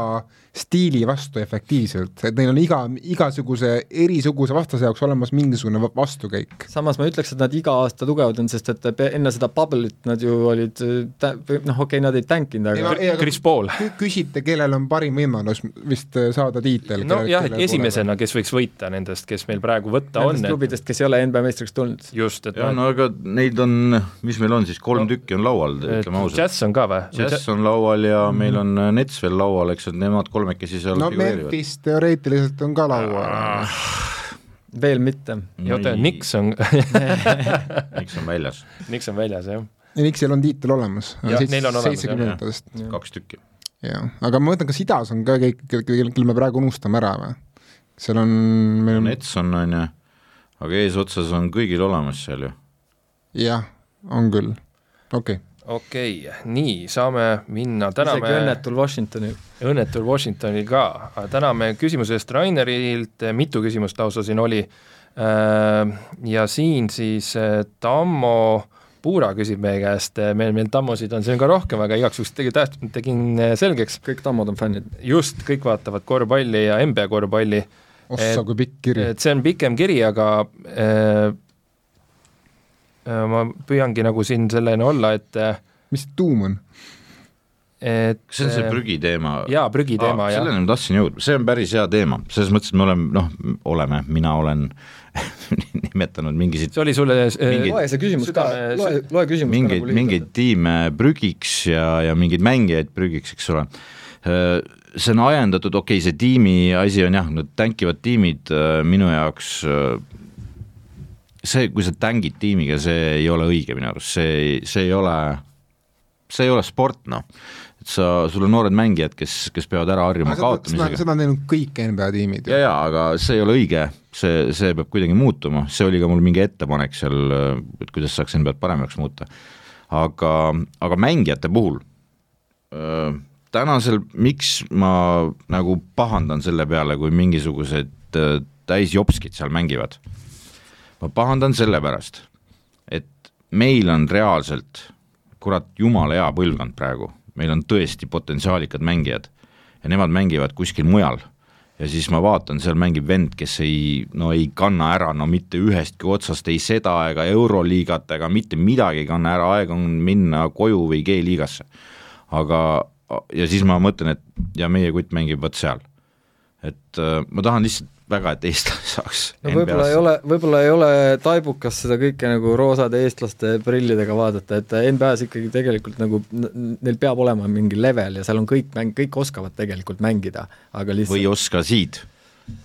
stiili vastu efektiivselt, et neil on iga, igasuguse erisuguse vastase jaoks olemas mingisugune va- vastukäik. samas ma ütleks, et nad iga aasta tugevad on, sest et enne seda bubble'it nad ju olid tä-, või noh, okei okay,, nad ei tankinud, aga Ei, Chris Paul. Kü- küsite, kellel on parim võimalus vist äh, saada tiitel? nojah, et esimesena, kes võiks võita nendest, kes meil praegu võtta on, nendest klubidest, kes ei ole NBA meistriks tulnud. just, et jah, noh, no aga neid on, mis meil on siis, kolm No, tükki on laual, ütleme ausalt. Jazz on ka või? Jazz on laual ja meil on äh, Nets veel laual, eks, et nemad kolmekesi seal no. Memphis teoreetiliselt on ka laual. veel mitte. ja oota, Nix on [laughs] Nix on väljas, Nix on väljas, jah. ja Nixil on tiitel olemas. Seitsekümnendatest, kaks tükki. jah. aga ma mõtlen, kas idas on ka kõik, kelle me praegu unustame ära või? seal on, meil on, Nets on, on ju, aga eesotsas on kõigil olemas seal ju. jah, on küll, okei okay. okei okay,, nii, saame minna, isegi täname õnnetul Washingtonil. õnnetul Washingtonil ka, täname küsimuse eest Rainerilt, mitu küsimust lausa siin oli, ja siin siis äh, Tammo Puura küsib meie käest, meil, meil Tammosid on siin ka rohkem, aga igaks juhuks tegi, tegin äh, selgeks, kõik tammod on fännid. just, kõik vaatavad korvpalli ja NBA korvpalli, ossa kui pikk kiri. et see on pikem kiri, aga äh, äh, ma püüangi nagu siin selleni olla, et mis see tuum on? et see on see prügiteema. jaa, prügiteema, jah. selleni ma tahtsin jõuda, see on päris hea teema, selles mõttes, et me oleme, noh, oleme, mina olen [laughs] nimetanud mingisid see oli sulle äh, Mingid- loe see küsimus ka, loe, loe küsimus mingeid, nagu mingeid tiime prügiks ja, ja mingeid mängijaid prügiks, eks ole. see on ajendatud, okei okay,, see tiimi asi on jah, need tänkivad tiimid äh, minu jaoks äh, see, kui sa tängid tiimiga, see ei ole õige minu arust, see, see ei ole, see ei ole sport, noh. et sa, sul on noored mängijad, kes, kes peavad ära harjuma seda, kaotamisega seda on teinud kõik NBA tiimid ja, ja aga see ei ole õige, see, see peab kuidagi muutuma, see oli ka mul mingi ettepanek seal, et kuidas saaks NBA-d paremaks muuta. aga, aga mängijate puhul öö, tänasel, miks ma nagu pahandan selle peale, kui mingisugused täisjopskid seal mängivad? Ma pahandan sellepärast, et meil on reaalselt kurat jumala hea põlvkond praegu, meil on tõesti potentsiaalikad mängijad ja nemad mängivad kuskil mujal ja siis ma vaatan, seal mängib vend, kes ei, no ei kanna ära no mitte ühestki otsast, ei seda ega Euroliigat ega mitte midagi ei kanna ära, aeg on minna koju või G-liigasse. aga, ja siis ma mõtlen, et ja meie kutt mängib vot seal. et äh, ma tahan lihtsalt väga, et eestlane [laughs] saaks no võib-olla ei ole, võib-olla ei ole taibukas seda kõike nagu roosade eestlaste prillidega vaadata, et NBA-s ikkagi tegelikult nagu neil peab olema mingi level ja seal on kõik mäng, kõik oskavad tegelikult mängida, aga või lihtsalt oskasid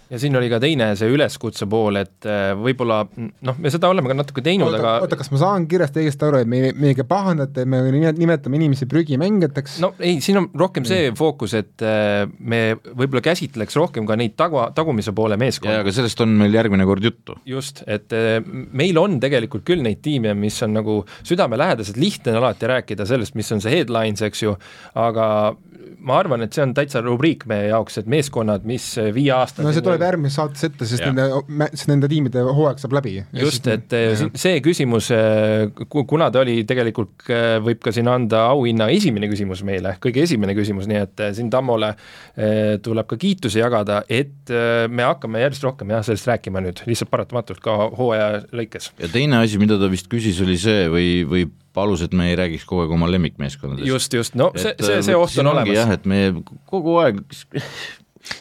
ja siin oli ka teine see üleskutse pool, et äh, võib-olla noh, me seda oleme ka natuke teinud, aga oota, kas ma saan kirjast õigesti aru, et me, meiega pahandate, et me nimet- nimetame inimesi prügimängijateks? no ei, siin on rohkem see fookus, et äh, me võib-olla käsitleks rohkem ka neid tagu, tagumise poole ja meeskondi. aga sellest on meil järgmine kord juttu. just, et äh, meil on tegelikult küll neid tiime, mis on nagu südamelähedased, lihtne on alati rääkida sellest, mis on see headlines, eks ju, aga ma arvan, et see on täitsa rubriik meie jaoks, et meeskonnad, mis viie aasta no see tuleb järgmises saates ette, sest Jah. nende, nende tiimide hooaeg saab läbi. just, et eh, si- see küsimus, kuna ta oli tegelikult, eh, võib ka siin anda auhinna esimene küsimus meile, kõige esimene küsimus, nii et eh, siin Tammole eh, tuleb ka kiitusi jagada, et eh, me hakkame järjest rohkem jah, sellest rääkima nüüd, lihtsalt paratamatult ka hooaja lõikes. ja teine asi, mida ta vist küsis, oli see või, või palus, et me ei räägiks kogu aeg oma lemmikmeeskondadest. just, just, no see, Et, see, see äh, oht on ongi jah, olemas. et me kogu aeg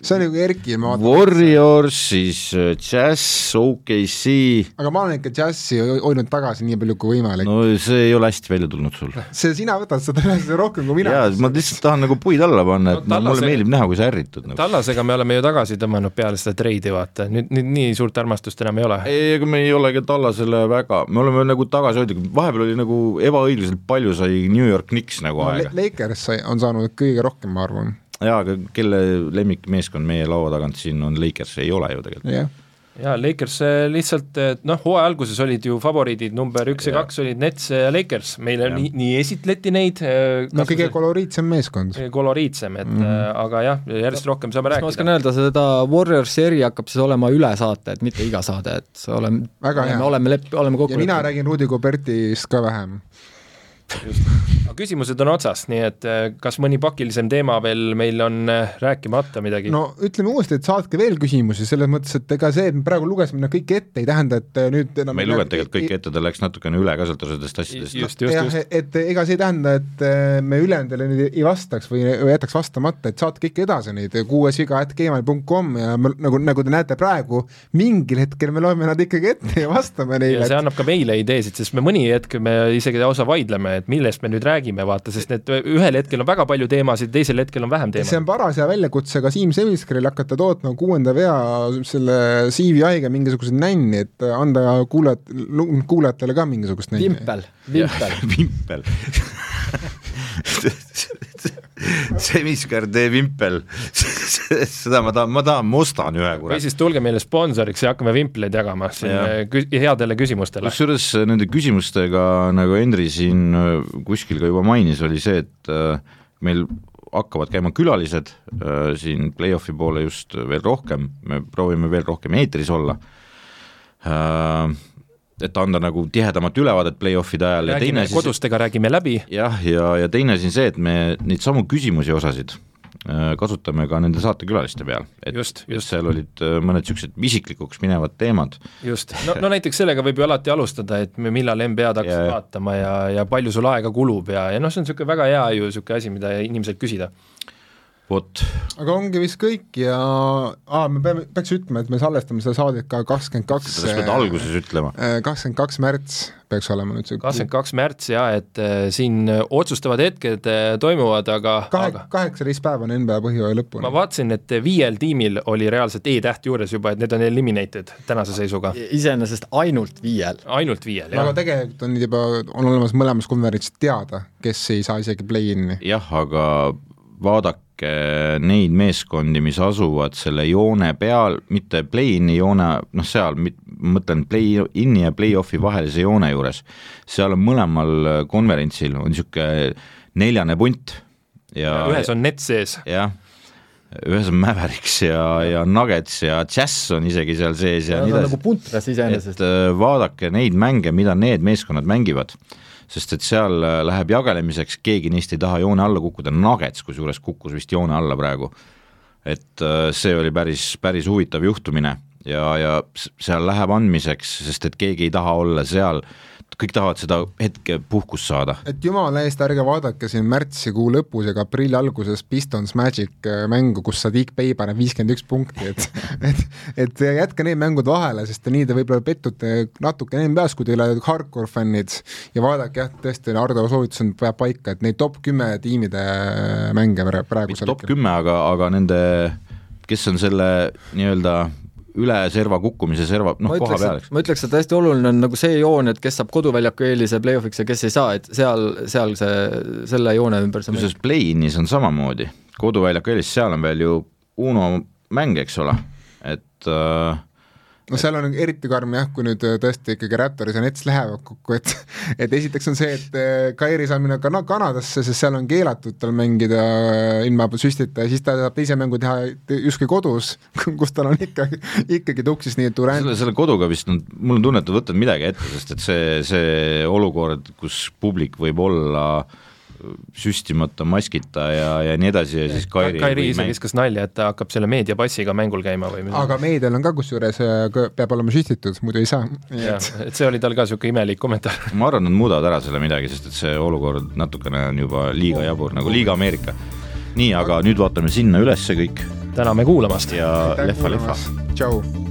see on nagu Erki, ma vaatan, Warriors, siis äh, Jazz, OKC, aga ma olen ikka džässi hoidnud tagasi nii palju kui võimalik no.. no see ei ole hästi välja tulnud sul. see, sina võtad seda üles rohkem kui mina. jaa, ma lihtsalt tahan nagu puid alla panna, et No no, mulle Tallase- meeldib näha, kui sa ärritud nagu. Tallasega me oleme ju tagasi tõmmanud peale seda treidi, vaata, nüüd, nüüd nii suurt armastust enam ei ole. ei, ega me ei ole ka Tallasele väga, me oleme nagu tagasihoidlikud, vahepeal oli nagu ebaõiglaselt palju sai New York Knicks nagu no, aega. Lakers sai, on saanud kõige rohkem, ma arvan. Jaa, aga kelle lemmikmeeskond meie laua tagant siin on Lakers, ei ole ju tegelikult. jah, ja Lakers äh, lihtsalt noh, hooaja alguses olid ju favoriidid number üks ja, ja kaks olid Nets ja Lakers, meile ja. nii, nii esitleti neid. Äh, no kõige koloriitsem meeskond. koloriitsem, et mm -hmm. aga jah, järjest rohkem saame rääkida. ma oskan öelda, seda Warriorsi eri hakkab siis olema üle saate, et mitte iga saade, et oleme, oleme, oleme lep-, oleme kokku ja mina räägin Rudi Gobertist ka vähem aga küsimused on otsas, nii et äh, kas mõni pakilisem teema veel meil on äh, rääkimata midagi? no ütleme uuesti, et saatke veel küsimusi, selles mõttes, et ega see, et me praegu lugesime nad kõik ette, ei tähenda, et äh, nüüd enam me ei lugenud tegelikult kõike ette, ta läks natukene üle ka sealt osadest asjadest. just, just, just. et ega see ei tähenda, et me ülejäänutele nüüd ei vastaks või, või jätaks vastamata, et saatke ikka edasi neid kuuesiga.gmail.com ja me, nagu, nagu te näete praegu, mingil hetkel me loeme nad ikkagi ette ja vastame neile. ja see annab ka meile ideesid, sest me mõni hetk me isegi lausa vaidleme, et millest me nüüd räägime, vaata, sest need ühel hetkel on väga palju teemasid, teisel hetkel on vähem teemasid. see on paras hea väljakutse ka Siim Semiskaril hakata tootma kuuenda vea selle CVI-ga mingisugused nänni, et anda kuulajat, kuulajatele ka mingisugust nänni. vimpel, [laughs] vimpel vimpel [laughs] [laughs] Semiskar tee vimpel [laughs] seda ma tahan, ma tahan, ma ostan ühe kurat. või siis tulge meile sponsoriks ja hakkame vimpleid jagama siin ja. kü headele küsimustele. kusjuures nende küsimustega, nagu Henri siin äh, kuskil ka juba mainis, oli see, et meil hakkavad käima külalised siin play-off'i poole just veel rohkem, me proovime veel rohkem eetris olla et anda nagu tihedamat ülevaadet play-off'ide ajal räägime, ja teine siis kodustega räägime läbi. jah, ja, ja teine siin see, et me neid samu küsimusi osasid äh, kasutame ka nende saatekülaliste peal, et just, just. seal olid äh, mõned niisugused isiklikuks minevad teemad. just, no, no näiteks sellega võib ju alati alustada, et millal NBA-d hakkasid vaatama ja, ja palju sul aega kulub ja, ja noh, see on niisugune väga hea ju niisugune asi, mida inimeselt küsida vot. aga ongi vist kõik ja aa, me peame, peaks ütlema, et me salvestame seda saadet ka kakskümmend kaks seda sa pead alguses ütlema. Äh, kakskümmend kaks märts peaks olema nüüd see kakskümmend kaks märts jaa, et äh, siin otsustavad hetked äh, toimuvad, aga kahe aga..., kaheksateist päeva on NBA põhjooaja lõpuni. ma vaatasin, et viiel tiimil oli reaalselt E-täht juures juba, et need on eliminated tänase seisuga. iseenesest ainult viiel. ainult viiel, jah. aga tegelikult on juba, on olemas mõlemas konverentsis teada, kes ei saa isegi play-in'i. jah, aga vaadake neid meeskondi, mis asuvad selle joone peal, mitte play-in'i joone, noh seal, ma mõtlen play-in'i ja play-off'i vahelise joone juures, seal on mõlemal konverentsil on niisugune neljane punt ja ühes on net sees. jah, ühes on Mavericks ja, ja Nuggets ja Jazz on isegi seal sees ja, ja nii edasi. nagu puntras iseenesest. et äh, vaadake neid mänge, mida need meeskonnad mängivad sest et seal äh, läheb jagelemiseks, keegi neist ei taha joone alla kukkuda, Nuggets kusjuures kukkus vist joone alla praegu. et äh, see oli päris, päris huvitav juhtumine ja, ja seal läheb andmiseks, sest et keegi ei taha olla seal. Kõik tahavad seda hetke puhkust saada. et jumala eest, ärge vaadake siin märtsikuu lõpus ega aprilli alguses Pistons Magic äh, mängu, kus Sadiq Bey paneb viiskümmend üks punkti, et [laughs] et, et jätke need mängud vahele, sest nii te võib-olla pettute natuke NBA-s, kui te ei ole hardcore fännid. Ja vaadake jah, tõesti, Ardo soovitus on, peab paika, et neid top kümme tiimide mänge praegusel top kümme, aga, aga nende kes on selle nii-öelda üle serva kukkumise serva, noh, koha peal, eks. ma ütleks, et hästi oluline on nagu see joon, et kes saab koduväljaku eelise play-off'iks ja kes ei saa, et seal, seal see, selle joone ümber see kusjuures play-in'is on samamoodi, koduväljaku eelis, seal on veel ju Uno mäng, eks ole, et äh, no seal on eriti karm jah, kui nüüd äh, tõesti ikkagi Raptoris ja Nets lähevad kokku, et [laughs] et esiteks on see, et äh, Kairi saab minna kana-, Kanadasse, sest seal on keelatud tal mängida äh, ilma süstita ja siis ta saab teise mängu teha justkui kodus, [laughs] kus tal on ikkagi, ikkagi tuksis, nii et Durant selle, selle koduga vist on, mul on tunne, et võtad midagi ette, sest et see, see olukord, kus publik võib olla äh, süstimata, maskita ja, ja nii edasi ja siis Kairi Kairi ise viskas nalja, et ta hakkab selle meediapassiga mängul käima või midagi. aga meedial on ka kusjuures, äh, peab olema süstitud, muidu ei saa. jah, et see oli tal ka niisugune imelik kommentaar. [laughs] ma arvan, nad muudavad ära selle midagi, sest et see olukord natukene on juba liiga jabur, nagu liiga Ameerika. nii, aga nüüd vaatame sinna ülesse kõik. täname kuulamast ja lehva-lehva. tšau